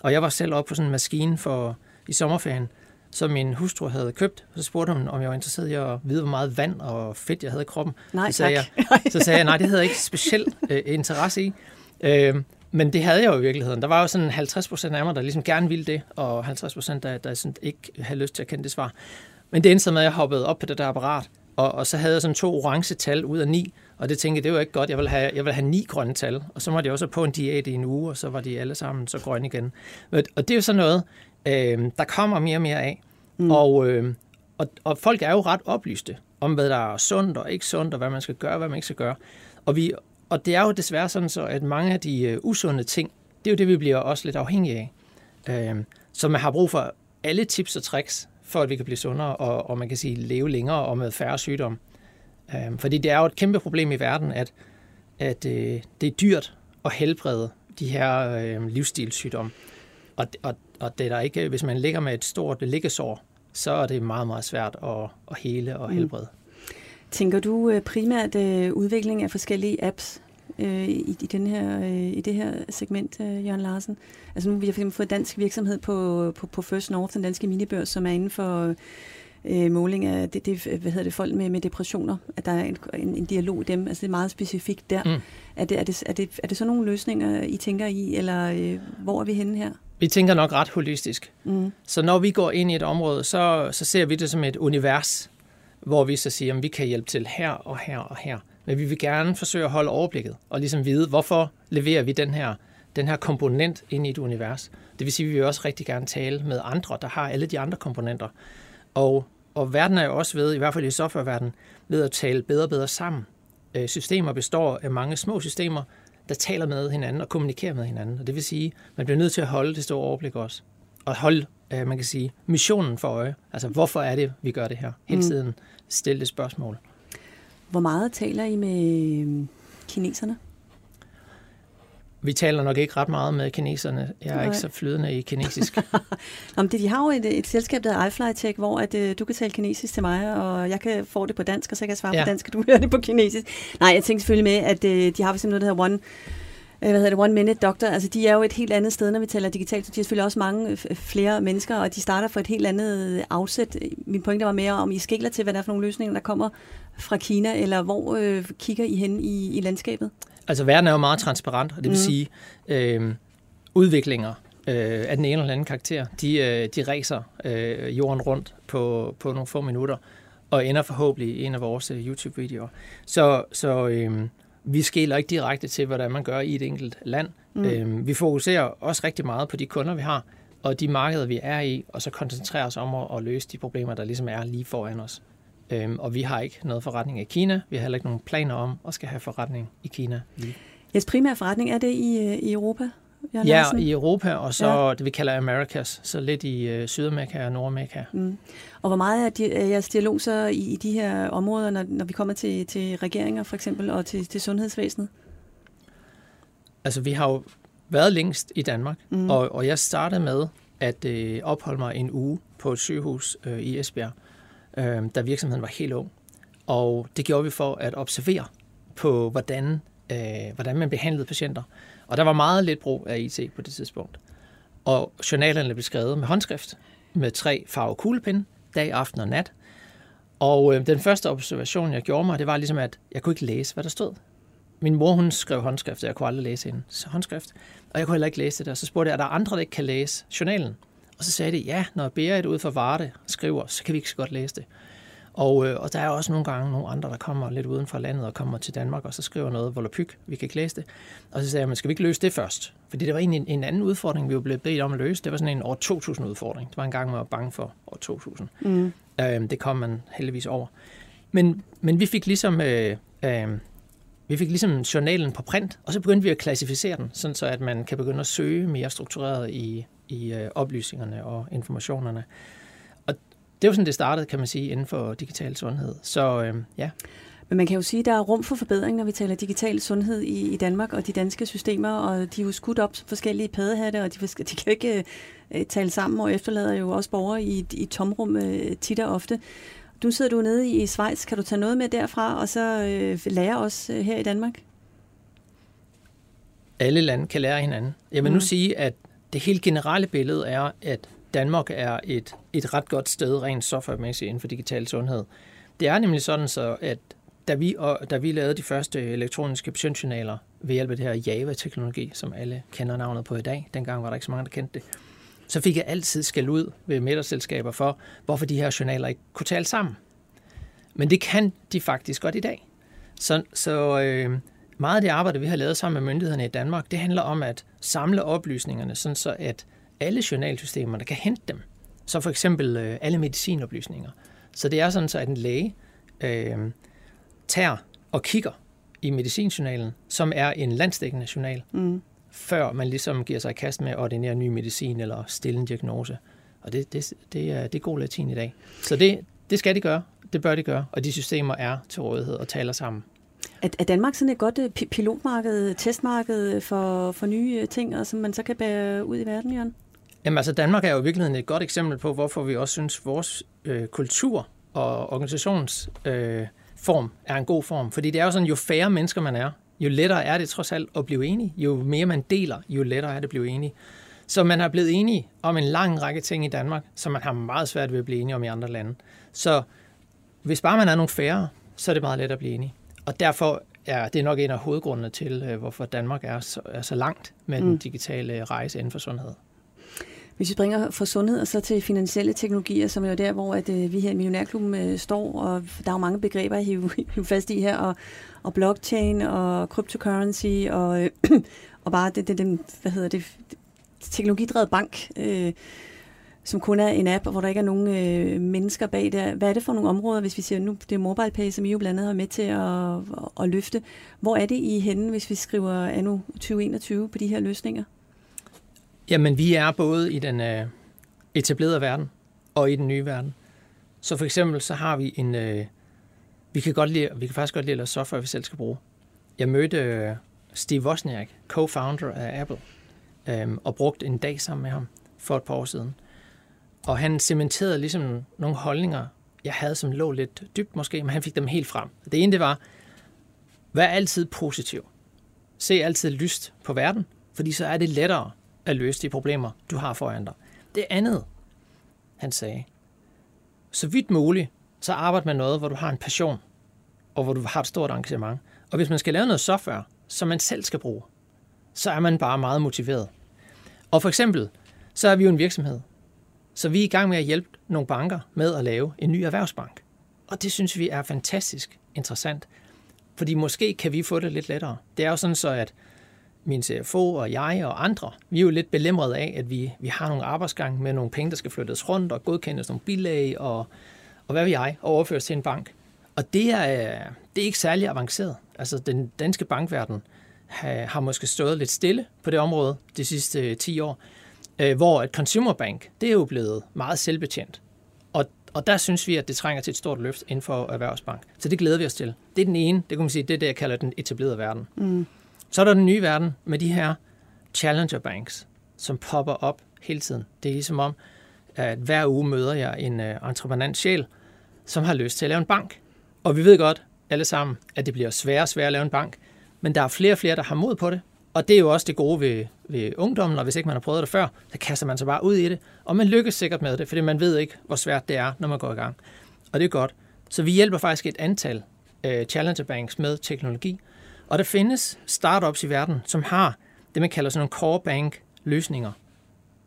Og jeg var selv oppe på sådan en maskine for, i sommerferien, som min hustru havde købt. Så spurgte hun, om jeg var interesseret i at vide, hvor meget vand og fedt jeg havde i kroppen. Nej, så sagde tak. Jeg, så sagde jeg, nej, det havde jeg ikke specielt øh, interesse i. Øh, men det havde jeg jo i virkeligheden. Der var jo sådan 50 procent af mig, der ligesom gerne ville det, og 50 procent, der, der sådan ikke havde lyst til at kende det svar. Men det endte med, at jeg hoppede op på det der apparat, og, og så havde jeg sådan to orange tal ud af ni, og det tænkte jeg, det var ikke godt. Jeg vil have, jeg vil have ni grønne tal, og så var de også på en diæt i en uge, og så var de alle sammen så grønne igen. Og det er jo sådan noget, øh, der kommer mere og mere af. Mm. Og, øh, og, og folk er jo ret oplyste om, hvad der er sundt og ikke sundt, og hvad man skal gøre, og hvad man ikke skal gøre. Og, vi, og det er jo desværre sådan så, at mange af de uh, usunde ting, det er jo det, vi bliver også lidt afhængige af. Øh, så man har brug for alle tips og tricks, for at vi kan blive sundere, og, og man kan sige leve længere og med færre sygdomme. Øh, fordi det er jo et kæmpe problem i verden, at, at øh, det er dyrt at helbrede de her øh, livsstilssygdomme. Og, og, og det er der ikke, hvis man ligger med et stort liggesår, så er det meget, meget svært at, at hele og mm. helbrede. Mm. Tænker du øh, primært øh, udvikling af forskellige apps øh, i, i, den her, øh, i det her segment, øh, Jørgen Larsen? Altså nu har vi fået dansk virksomhed på, på, på First North, den danske minibørs, som er inden for øh, måling af det, det, hvad hedder det, folk med, med depressioner, at der er en, en, en dialog i dem, altså det er meget specifikt der. Mm. Er, det, er, det, er, det, er det så nogle løsninger, I tænker i, eller øh, hvor er vi henne her? Vi tænker nok ret holistisk. Mm. Så når vi går ind i et område, så, så ser vi det som et univers, hvor vi så siger, at vi kan hjælpe til her og her og her. Men vi vil gerne forsøge at holde overblikket og ligesom vide, hvorfor leverer vi den her, den her komponent ind i et univers. Det vil sige, at vi vil også rigtig gerne tale med andre, der har alle de andre komponenter. Og, og verden er jo også ved, i hvert fald i softwareverdenen, ved at tale bedre og bedre sammen. Øh, systemer består af mange små systemer, der taler med hinanden og kommunikerer med hinanden. Og det vil sige, at man bliver nødt til at holde det store overblik også. Og holde, øh, man kan sige, missionen for øje. Altså, hvorfor er det, vi gør det her? Hele mm. tiden stille det spørgsmål. Hvor meget taler I med øhm, kineserne? Vi taler nok ikke ret meget med kineserne. Jeg er Nej. ikke så flydende i kinesisk. Nå, det, de har jo et, et selskab, der hedder iFlyTech, hvor at, uh, du kan tale kinesisk til mig, og jeg kan få det på dansk, og så kan jeg svare ja. på dansk, og du hører det på kinesisk. Nej, jeg tænker selvfølgelig med, at uh, de har simpelthen noget, der hedder One hvad hedder det, One Minute Doctor, altså de er jo et helt andet sted, når vi taler digitalt. De har selvfølgelig også mange flere mennesker, og de starter for et helt andet afsæt. Min pointe var mere, om I skæler til, hvad der er for nogle løsninger, der kommer fra Kina, eller hvor øh, kigger I hen i, i landskabet? Altså verden er jo meget transparent, og det vil mm. sige, øh, udviklinger øh, af den ene eller anden karakter, de, øh, de racer øh, jorden rundt på, på nogle få minutter, og ender forhåbentlig i en af vores øh, YouTube-videoer. Så, så øh, vi skiller ikke direkte til, hvordan man gør i et enkelt land. Mm. Øh, vi fokuserer også rigtig meget på de kunder, vi har, og de markeder, vi er i, og så koncentrerer os om at, at løse de problemer, der ligesom er lige foran os. Øhm, og vi har ikke noget forretning i Kina. Vi har heller ikke nogen planer om at skal have forretning i Kina. Jeres primære forretning, er det i, øh, i Europa? Jørgen ja, Larsen? i Europa, og så ja. det, vi kalder Americas, så lidt i uh, Sydamerika og Nordamerika. Mm. Og hvor meget er, de, er jeres dialog så i, i de her områder, når, når vi kommer til, til regeringer for eksempel, og til, til sundhedsvæsenet? Altså, vi har jo været længst i Danmark, mm. og, og jeg startede med at øh, opholde mig en uge på et sygehus øh, i Esbjerg, øh, da virksomheden var helt ung. Og det gjorde vi for at observere på, hvordan, øh, hvordan man behandlede patienter. Og der var meget lidt brug af IT på det tidspunkt. Og journalerne blev skrevet med håndskrift, med tre farve kuglepinde, dag, aften og nat. Og øh, den første observation, jeg gjorde mig, det var ligesom, at jeg kunne ikke læse, hvad der stod. Min mor, hun skrev håndskrift, og jeg kunne aldrig læse hendes håndskrift. Og jeg kunne heller ikke læse det der. Så spurgte jeg, er der andre, der ikke kan læse journalen? Og så sagde de, ja, når Berit ud for Varde skriver, så kan vi ikke så godt læse det. Og, øh, og der er også nogle gange nogle andre, der kommer lidt uden for landet og kommer til Danmark, og så skriver noget volapyk, vi kan ikke læse det. Og så sagde jeg, men skal vi ikke løse det først? Fordi det var egentlig en, en anden udfordring, vi var blevet bedt om at løse. Det var sådan en år 2000 udfordring. Det var en gang, man var bange for år 2000. Mm. Øhm, det kom man heldigvis over. Men, men vi fik ligesom... Øh, øh, vi fik ligesom journalen på print, og så begyndte vi at klassificere den, sådan så at man kan begynde at søge mere struktureret i, i øh, oplysningerne og informationerne det er jo sådan, det startede, kan man sige, inden for digital sundhed. Så øh, ja. Men man kan jo sige, at der er rum for forbedring, når vi taler digital sundhed i, i Danmark og de danske systemer, og de er jo skudt op som forskellige paddehatte, og de, de kan ikke øh, tale sammen, og efterlader jo også borgere i, i tomrum øh, tit og ofte. Du sidder du nede i, i Schweiz, kan du tage noget med derfra, og så øh, lære os øh, her i Danmark? Alle lande kan lære hinanden. Jeg vil mm. nu sige, at det helt generelle billede er, at Danmark er et, et ret godt sted rent softwaremæssigt inden for digital sundhed. Det er nemlig sådan så, at da vi, og, da vi lavede de første elektroniske patientjournaler ved hjælp af det her Java-teknologi, som alle kender navnet på i dag, dengang var der ikke så mange, der kendte det, så fik jeg altid skæld ud ved middagsselskaber for, hvorfor de her journaler ikke kunne tale sammen. Men det kan de faktisk godt i dag. Så, så øh, meget af det arbejde, vi har lavet sammen med myndighederne i Danmark, det handler om at samle oplysningerne, sådan så at alle journalsystemerne kan hente dem. Så for eksempel øh, alle medicinoplysninger. Så det er sådan, så at en læge øh, tager og kigger i medicinjournalen, som er en landsdækkende journal, mm. før man ligesom giver sig i kast med at ordinere ny medicin eller stille en diagnose. Og det, det, det, er, det er god latin i dag. Så det, det skal de gøre, det bør de gøre, og de systemer er til rådighed og taler sammen. Er, er Danmark sådan et godt øh, pilotmarked, testmarked for, for nye øh, ting, som man så kan bære ud i verden, Jørgen? Jamen altså, Danmark er jo i virkeligheden et godt eksempel på, hvorfor vi også synes, vores øh, kultur og organisationsform øh, er en god form. Fordi det er jo sådan, jo færre mennesker man er, jo lettere er det trods alt at blive enige. Jo mere man deler, jo lettere er det at blive enige. Så man har blevet enige om en lang række ting i Danmark, som man har meget svært ved at blive enige om i andre lande. Så hvis bare man er nogle færre, så er det meget let at blive enige. Og derfor er det nok en af hovedgrundene til, øh, hvorfor Danmark er så, er så langt med mm. den digitale rejse inden for sundhed. Hvis vi springer fra sundhed og så til finansielle teknologier, som er jo der, hvor at, øh, vi her i Millionærklubben øh, står, og der er jo mange begreber at hive, hive fast i her, og, og blockchain og cryptocurrency og, øh, og bare det, det, det, hvad hedder det, teknologidrevet bank, øh, som kun er en app, hvor der ikke er nogen øh, mennesker bag der. Hvad er det for nogle områder, hvis vi siger, nu det er MobilePay, som I jo blandt andet har med til at, at, at løfte. Hvor er det I henne, hvis vi skriver anno 2021 på de her løsninger? Jamen, vi er både i den øh, etablerede verden og i den nye verden. Så for eksempel så har vi en... Øh, vi kan, godt lide, vi kan faktisk godt lide at lave software, vi selv skal bruge. Jeg mødte øh, Steve Wozniak, co-founder af Apple, øh, og brugte en dag sammen med ham for et par år siden. Og han cementerede ligesom nogle holdninger, jeg havde, som lå lidt dybt måske, men han fik dem helt frem. Det ene, det var, vær altid positiv. Se altid lyst på verden, fordi så er det lettere at løse de problemer, du har foran dig. Det andet, han sagde, så vidt muligt, så arbejder med noget, hvor du har en passion, og hvor du har et stort engagement. Og hvis man skal lave noget software, som man selv skal bruge, så er man bare meget motiveret. Og for eksempel, så er vi jo en virksomhed, så vi er i gang med at hjælpe nogle banker med at lave en ny erhvervsbank. Og det synes vi er fantastisk interessant, fordi måske kan vi få det lidt lettere. Det er jo sådan så, at min CFO og jeg og andre, vi er jo lidt belemret af, at vi, vi har nogle arbejdsgange med nogle penge, der skal flyttes rundt og godkendes nogle bilag og, og hvad vi jeg, og overføres til en bank. Og det er, det er ikke særlig avanceret. Altså den danske bankverden har, har måske stået lidt stille på det område de sidste 10 år, øh, hvor et consumer bank, det er jo blevet meget selvbetjent. Og, og der synes vi, at det trænger til et stort løft inden for erhvervsbank. Så det glæder vi os til. Det er den ene, det kan man sige, det er det, jeg kalder den etablerede verden. Mm. Så er der den nye verden med de her challenger banks, som popper op hele tiden. Det er ligesom om, at hver uge møder jeg en uh, entreprenant sjæl, som har lyst til at lave en bank. Og vi ved godt alle sammen, at det bliver sværere og sværere at lave en bank, men der er flere og flere, der har mod på det. Og det er jo også det gode ved, ved ungdommen, og hvis ikke man har prøvet det før, så kaster man sig bare ud i det. Og man lykkes sikkert med det, fordi man ved ikke, hvor svært det er, når man går i gang. Og det er godt. Så vi hjælper faktisk et antal øh, challenger banks med teknologi. Og der findes startups i verden, som har det, man kalder sådan nogle core bank løsninger,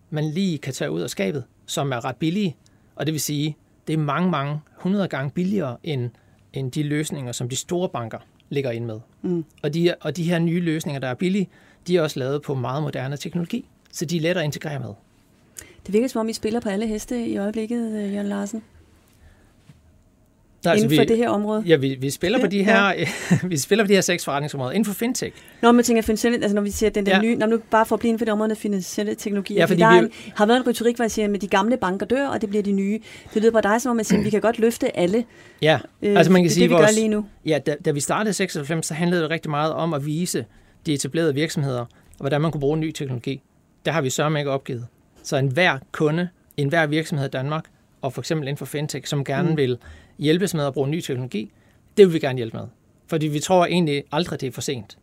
man lige kan tage ud af skabet, som er ret billige. Og det vil sige, det er mange, mange hundrede gange billigere end, end de løsninger, som de store banker ligger ind med. Mm. Og, de, og de her nye løsninger, der er billige, de er også lavet på meget moderne teknologi, så de er lettere at integrere med. Det virker som om, I spiller på alle heste i øjeblikket, øh, Jørgen Larsen. Der, inden for vi, det her område? Ja, vi, vi, spiller på de her, ja. vi spiller på de her seks forretningsområder inden for fintech. Når man tænker finansielle, altså når vi siger, den der ja. nye, når nu bare for at blive inden for det område finansielle teknologier, ja, fordi der vi, en, har været en retorik, hvor jeg siger, at de gamle banker dør, og det bliver de nye. Det lyder på dig som om, at siger, at vi kan godt løfte alle. Ja, øh, altså man kan det, sige, det, vi vores, gør lige nu. Ja, da, da vi startede 96, så handlede det rigtig meget om at vise de etablerede virksomheder, hvordan man kunne bruge ny teknologi. Der har vi sørme ikke opgivet. Så enhver kunde, enhver virksomhed i Danmark, og for eksempel inden for fintech, som gerne mm. vil hjælpes med at bruge ny teknologi, det vil vi gerne hjælpe med. Fordi vi tror egentlig aldrig, det er for sent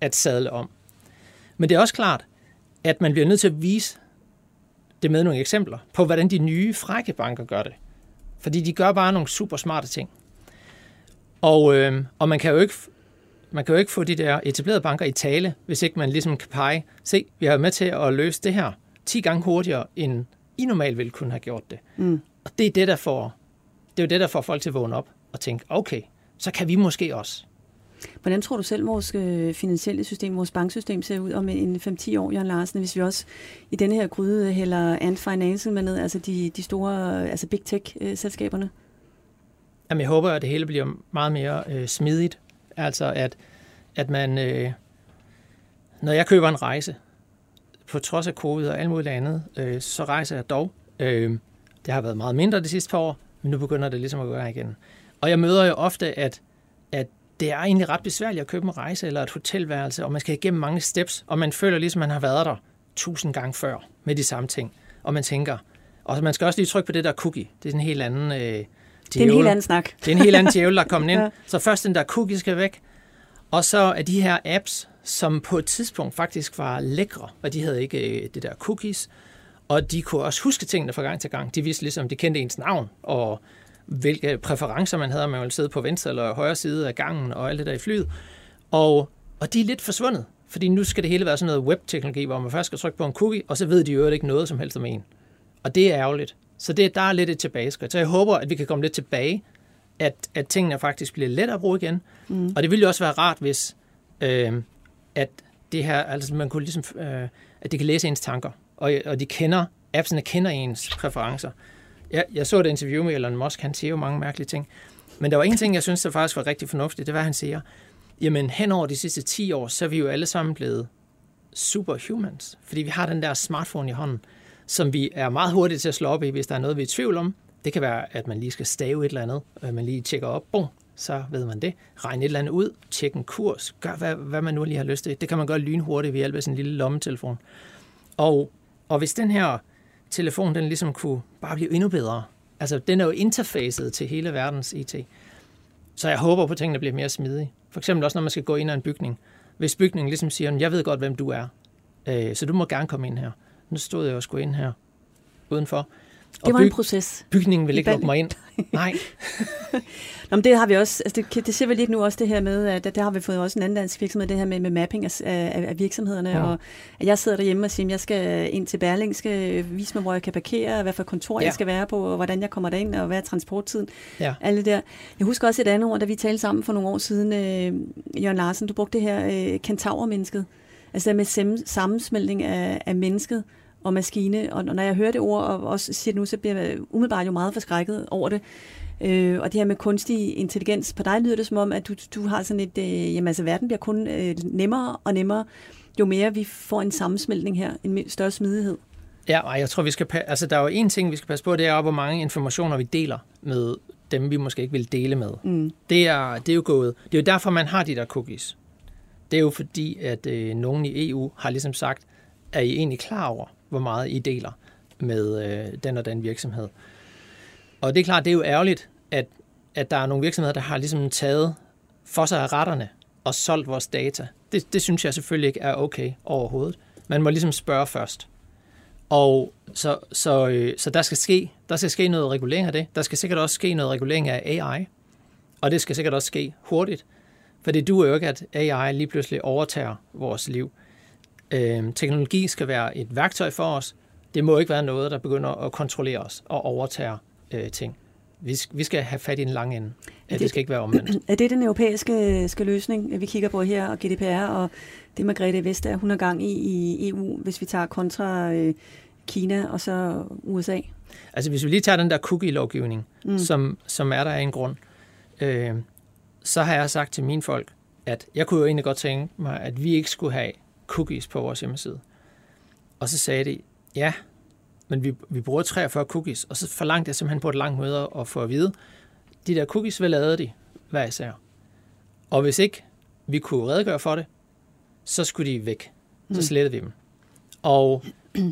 at sadle om. Men det er også klart, at man bliver nødt til at vise det med nogle eksempler på, hvordan de nye frække banker gør det. Fordi de gør bare nogle super smarte ting. Og, øh, og man kan jo ikke man kan jo ikke få de der etablerede banker i tale, hvis ikke man ligesom kan pege, se, vi har med til at løse det her 10 gange hurtigere, end I normalt ville kunne have gjort det. Mm. Og det er det, der får det er jo det, der får folk til at vågne op og tænke, okay, så kan vi måske også. Hvordan tror du selv, vores øh, finansielle system, vores banksystem ser ud om en 5-10 år, Jørgen Larsen, hvis vi også i denne her gryde hælder Ant Financial med ned, altså de, de store altså big tech-selskaberne? Jamen, jeg håber, at det hele bliver meget mere øh, smidigt. Altså, at, at man, øh, når jeg køber en rejse, på trods af covid og alt muligt andet, øh, så rejser jeg dog. Øh, det har været meget mindre de sidste par år, men nu begynder det ligesom at gå igen. Og jeg møder jo ofte, at, at det er egentlig ret besværligt at købe en rejse eller et hotelværelse, og man skal igennem mange steps, og man føler ligesom, at man har været der tusind gange før med de samme ting. Og man tænker, og man skal også lige trykke på det der cookie. Det er en helt anden... Øh, djævel. det er en helt anden snak. Det er en helt anden djævel, der er kommet ind. ja. Så først den der cookie skal væk, og så er de her apps, som på et tidspunkt faktisk var lækre, og de havde ikke øh, det der cookies, og de kunne også huske tingene fra gang til gang. De vidste ligesom, de kendte ens navn, og hvilke præferencer man havde, om man ville sidde på venstre eller højre side af gangen, og alt det der i flyet. Og, og de er lidt forsvundet, fordi nu skal det hele være sådan noget webteknologi, hvor man først skal trykke på en cookie, og så ved de jo ikke noget som helst om en. Og det er ærgerligt. Så det, der er lidt et tilbageskridt. Så jeg håber, at vi kan komme lidt tilbage, at, at tingene faktisk bliver lettere at bruge igen. Mm. Og det ville jo også være rart, hvis øh, at det her, altså man kunne ligesom, øh, at de kan læse ens tanker og, og de kender, appsene kender ens præferencer. Jeg, jeg så et interview med Elon Musk, han siger jo mange mærkelige ting. Men der var en ting, jeg synes, der faktisk var rigtig fornuftigt, det var, at han siger, jamen hen over de sidste 10 år, så er vi jo alle sammen blevet superhumans, fordi vi har den der smartphone i hånden, som vi er meget hurtige til at slå op i, hvis der er noget, vi er i tvivl om. Det kan være, at man lige skal stave et eller andet, og man lige tjekker op, bum, så ved man det. Regn et eller andet ud, tjek en kurs, gør hvad, hvad man nu lige har lyst til. Det kan man gøre lynhurtigt ved hjælp af sin en lille lommetelefon. Og og hvis den her telefon, den ligesom kunne bare blive endnu bedre, altså den er jo interfacet til hele verdens IT, så jeg håber på, at tingene bliver mere smidige. For eksempel også, når man skal gå ind i en bygning. Hvis bygningen ligesom siger, jeg ved godt, hvem du er, øh, så du må gerne komme ind her. Nu stod jeg og skulle ind her udenfor. Det var byg- en proces. Bygningen vil ikke lukke mig ind. Nej. Nå, men det har vi også, altså det, det ser vi lidt nu også det her med, at der har vi fået også en anden dansk virksomhed, det her med, med mapping af, af, af virksomhederne, ja. og at jeg sidder derhjemme og siger, at jeg skal ind til Berling, skal vise mig, hvor jeg kan parkere, hvad for kontor ja. jeg skal være på, og hvordan jeg kommer derind, og hvad er transporttiden, ja. alle der. Jeg husker også et andet ord, da vi talte sammen for nogle år siden, øh, Jørgen Larsen, du brugte det her øh, kentaurmennesket, altså det med sammensmeltning af, af mennesket, og maskine. Og når jeg hører det ord, og også siger det nu, så bliver jeg umiddelbart jo meget forskrækket over det. Øh, og det her med kunstig intelligens, på dig lyder det som om, at du, du har sådan et, øh, jamen altså verden bliver kun øh, nemmere og nemmere, jo mere vi får en sammensmeltning her, en større smidighed. Ja, og jeg tror, vi skal altså der er jo en ting, vi skal passe på, det er, hvor mange informationer vi deler med dem, vi måske ikke vil dele med. Mm. Det, er, det er jo gået. Det er jo derfor, man har de der cookies. Det er jo fordi, at øh, nogen i EU har ligesom sagt, er I egentlig klar over, hvor meget I deler med øh, den og den virksomhed. Og det er klart, det er jo ærgerligt, at, at der er nogle virksomheder, der har ligesom taget for sig af retterne og solgt vores data. Det, det synes jeg selvfølgelig ikke er okay overhovedet. Man må ligesom spørge først. Og så, så, øh, så der, skal ske, der skal ske noget regulering af det. Der skal sikkert også ske noget regulering af AI. Og det skal sikkert også ske hurtigt. For det duer jo ikke, at AI lige pludselig overtager vores liv. Øh, teknologi skal være et værktøj for os. Det må ikke være noget, der begynder at kontrollere os og overtager øh, ting. Vi, vi skal have fat i en lang ende. Ja, det skal ikke være omvendt. Er det den europæiske skal løsning, vi kigger på her, og GDPR, og det Margrethe Vestager, hun er gang i i EU, hvis vi tager kontra øh, Kina og så USA? Altså hvis vi lige tager den der cookie-lovgivning, mm. som, som er der af en grund, øh, så har jeg sagt til mine folk, at jeg kunne jo egentlig godt tænke mig, at vi ikke skulle have cookies på vores hjemmeside. Og så sagde de, ja, men vi, vi bruger 43 cookies, og så forlangte jeg simpelthen på et langt møde at få at vide, de der cookies, hvad lavede de hver især? Og hvis ikke vi kunne redegøre for det, så skulle de væk. Så mm. slettede vi dem. Og,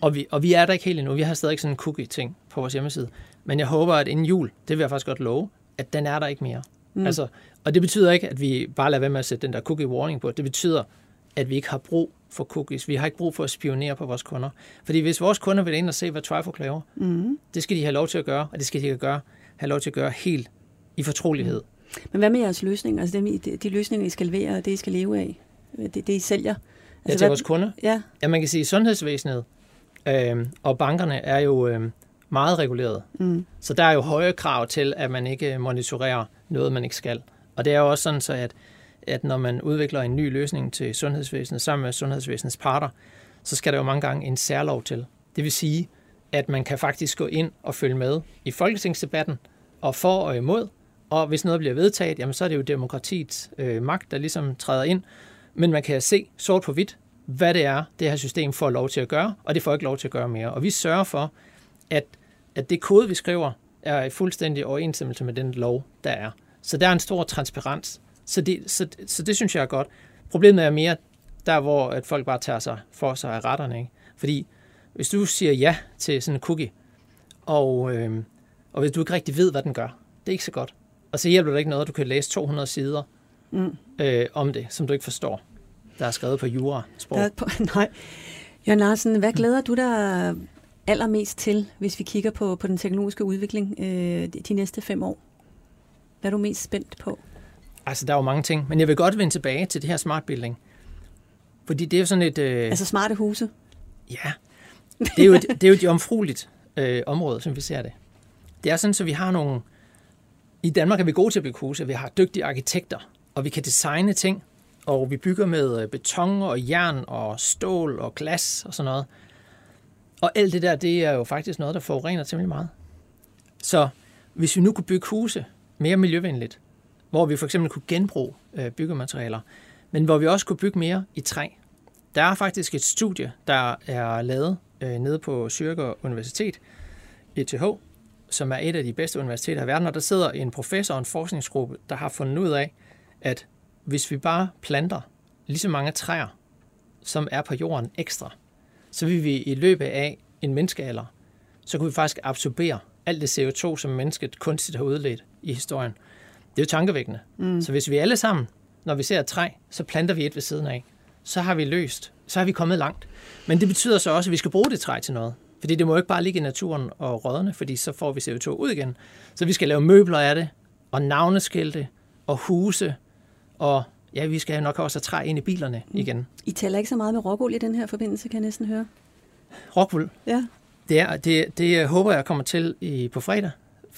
og, vi, og vi er der ikke helt endnu. Vi har stadig sådan en cookie-ting på vores hjemmeside. Men jeg håber, at inden jul, det vil jeg faktisk godt love, at den er der ikke mere. Mm. Altså, og det betyder ikke, at vi bare lader være med at sætte den der cookie warning på. Det betyder, at vi ikke har brug for cookies. Vi har ikke brug for at spionere på vores kunder. Fordi hvis vores kunder vil ind og se, hvad Trifork laver, mm. det skal de have lov til at gøre, og det skal de gøre, have lov til at gøre helt i fortrolighed. Mm. Men hvad med jeres løsninger? Altså dem, de, de løsninger, I skal levere, og det, I skal leve af? Det, det I sælger? Altså, ja, til hvad, vores kunder? Ja. ja, man kan sige, at sundhedsvæsenet øh, og bankerne er jo øh, meget reguleret. Mm. Så der er jo høje krav til, at man ikke monitorerer noget, man ikke skal. Og det er jo også sådan, så at at når man udvikler en ny løsning til sundhedsvæsenet sammen med sundhedsvæsenets parter, så skal der jo mange gange en særlov til. Det vil sige, at man kan faktisk gå ind og følge med i folketingsdebatten og for og imod, og hvis noget bliver vedtaget, jamen så er det jo demokratiets øh, magt, der ligesom træder ind, men man kan se sort på hvidt, hvad det er, det her system får lov til at gøre, og det får ikke lov til at gøre mere. Og vi sørger for, at, at det kode, vi skriver, er i fuldstændig overensstemmelse med den lov, der er. Så der er en stor transparens. Så det, så, så det synes jeg er godt. Problemet er mere der, hvor at folk bare tager sig for sig af retterne. Ikke? Fordi hvis du siger ja til sådan en cookie, og, øh, og hvis du ikke rigtig ved, hvad den gør, det er ikke så godt. Og så hjælper det ikke noget, at du kan læse 200 sider mm. øh, om det, som du ikke forstår. Der er skrevet på jura-sprog. Der på, nej. Jørgen Larsen, hvad glæder du dig allermest til, hvis vi kigger på, på den teknologiske udvikling øh, de næste fem år? Hvad er du mest spændt på? Altså, der er jo mange ting, men jeg vil godt vende tilbage til det her smart building. Fordi det er jo sådan et... Øh... Altså smarte huse? Ja. Det er jo et, det er jo et omfrueligt øh, område, som vi ser det. Det er sådan, så vi har nogle... I Danmark er vi gode til at bygge huse. Vi har dygtige arkitekter, og vi kan designe ting, og vi bygger med øh, beton og jern og stål og glas og sådan noget. Og alt det der, det er jo faktisk noget, der forurener temmelig meget. Så hvis vi nu kunne bygge huse mere miljøvenligt, hvor vi for eksempel kunne genbruge øh, byggematerialer, men hvor vi også kunne bygge mere i træ. Der er faktisk et studie, der er lavet øh, nede på Zürcher Universitet, ETH, som er et af de bedste universiteter i verden, og der sidder en professor og en forskningsgruppe, der har fundet ud af, at hvis vi bare planter lige så mange træer, som er på jorden ekstra, så vil vi i løbet af en menneskealder, så kunne vi faktisk absorbere alt det CO2, som mennesket kunstigt har udledt i historien. Det er jo tankevækkende. Mm. Så hvis vi alle sammen, når vi ser et træ, så planter vi et ved siden af, så har vi løst, så har vi kommet langt. Men det betyder så også, at vi skal bruge det træ til noget. Fordi det må ikke bare ligge i naturen og rådne, fordi så får vi CO2 ud igen. Så vi skal lave møbler af det, og navneskilte, og huse, og ja, vi skal nok også have træ ind i bilerne mm. igen. I taler ikke så meget med rockwool i den her forbindelse, kan jeg næsten høre. Rockwool? Ja. Det, er, det, det håber jeg kommer til i, på fredag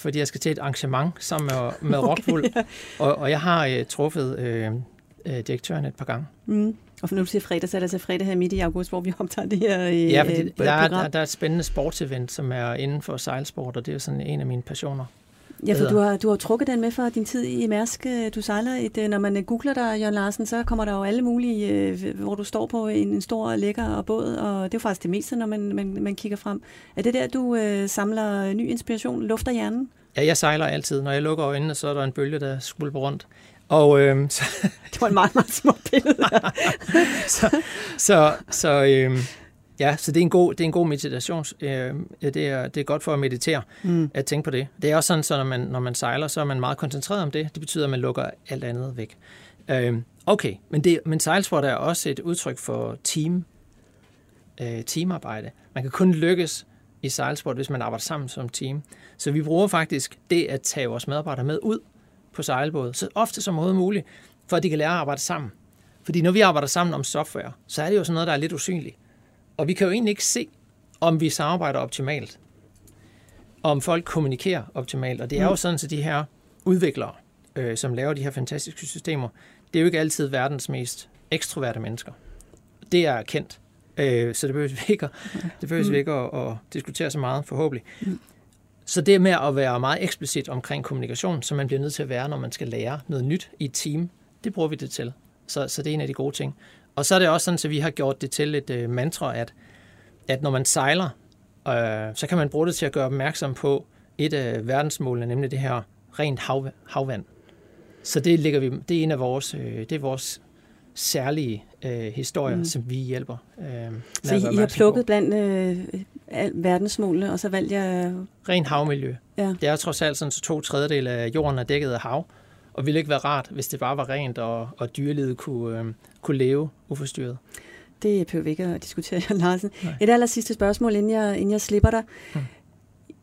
fordi jeg skal til et arrangement sammen med, med okay, Rockwool, ja. og, og jeg har uh, truffet uh, uh, direktøren et par gange. Mm. Og for nu siger fredag, så er det altså fredag her midt i august, hvor vi optager det her uh, Ja, fordi der, er, der, der er et spændende sportsevent, som er inden for sejlsport, og det er sådan en af mine passioner. Ja, for du har, du har trukket den med fra din tid i Mærsk. Du sejler et, når man googler dig, Jørgen Larsen, så kommer der jo alle mulige, hvor du står på en, en stor lækker båd, og det er jo faktisk det meste, når man, man, man kigger frem. Er det der, du øh, samler ny inspiration, lufter hjernen? Ja, jeg sejler altid. Når jeg lukker øjnene, så er der en bølge, der skvulper rundt. Og, øh, så, det var en meget, meget små billede. så så, så øh, Ja, så det er en god, det er en god meditation. Øh, det, er, det er godt for at meditere, mm. at tænke på det. Det er også sådan, så når man, når man sejler, så er man meget koncentreret om det. Det betyder, at man lukker alt andet væk. Øh, okay, men, det, men sejlsport er også et udtryk for team, øh, teamarbejde. Man kan kun lykkes i sejlsport, hvis man arbejder sammen som team. Så vi bruger faktisk det at tage vores medarbejdere med ud på sejlbåd, så ofte som overhovedet muligt, for at de kan lære at arbejde sammen. Fordi når vi arbejder sammen om software, så er det jo sådan noget, der er lidt usynligt. Og vi kan jo egentlig ikke se, om vi samarbejder optimalt. Om folk kommunikerer optimalt. Og det er jo mm. sådan, at de her udviklere, øh, som laver de her fantastiske systemer, det er jo ikke altid verdens mest ekstroverte mennesker. Det er kendt. Øh, så det behøver vi ikke, det behøver vi mm. ikke at, at diskutere så meget, forhåbentlig. Mm. Så det med at være meget eksplicit omkring kommunikation, som man bliver nødt til at være, når man skal lære noget nyt i et team, det bruger vi det til. Så, så det er en af de gode ting. Og så er det også sådan, at vi har gjort det til et uh, mantra, at, at når man sejler, uh, så kan man bruge det til at gøre opmærksom på et af verdensmålene, nemlig det her rent hav, havvand. Så det, ligger vi, det er en af vores, uh, det er vores særlige uh, historier, mm. som vi hjælper. Uh, så I, I har plukket på. blandt uh, verdensmålene, og så valgte jeg... Rent havmiljø. Ja. Det er trods alt sådan, så to tredjedel af jorden er dækket af hav, og ville ikke være rart, hvis det bare var rent, og, og dyrelivet kunne, øh, kunne leve uforstyrret. Det behøver vi ikke at diskutere, Larsen. Nej. Et aller sidste spørgsmål, inden jeg, inden jeg slipper dig. Hmm.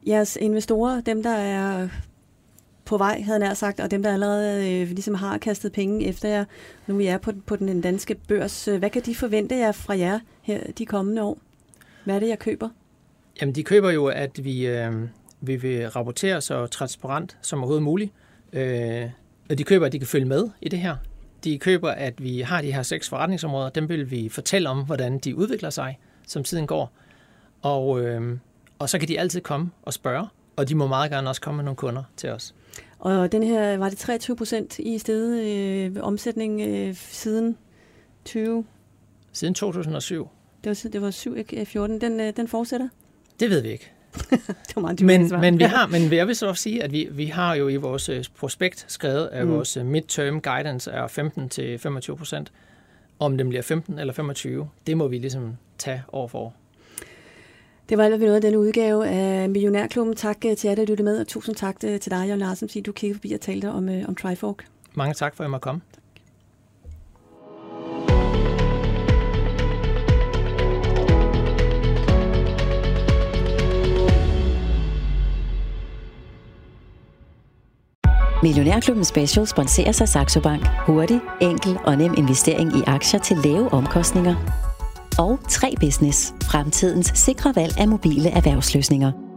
Jeres investorer, dem der er på vej, havde jeg sagt, og dem, der allerede øh, ligesom har kastet penge efter jer, nu vi er på, på den danske børs, øh, hvad kan de forvente jer fra jer her de kommende år? Hvad er det, jeg køber? Jamen, de køber jo, at vi, øh, vi vil rapportere så transparent som overhovedet muligt. Øh, og de køber, at de kan følge med i det her. De køber, at vi har de her seks forretningsområder. Dem vil vi fortælle om, hvordan de udvikler sig, som tiden går. Og, øh, og så kan de altid komme og spørge, og de må meget gerne også komme med nogle kunder til os. Og den her, var det 23 procent i stedet øh, omsætning øh, siden 20? Siden 2007. Det var, det var 7, ikke 14. Den, øh, den fortsætter? Det ved vi ikke. det var meget men, men, vi har, men jeg vil så også sige, at vi, vi har jo i vores øh, prospekt skrevet, at mm. vores øh, midterm guidance er 15-25 procent. Om den bliver 15 eller 25, det må vi ligesom tage år for år. Det var alt, nåede af denne udgave af Millionærklubben. Tak øh, til jer, der lyttede med, og tusind tak til dig, Jørgen Larsen, fordi du kiggede forbi og talte om, om Trifork. Mange tak for, at jeg måtte komme. Millionærklubben Special sponserer sig Saxo Bank. Hurtig, enkel og nem investering i aktier til lave omkostninger. Og 3 Business. Fremtidens sikre valg af mobile erhvervsløsninger.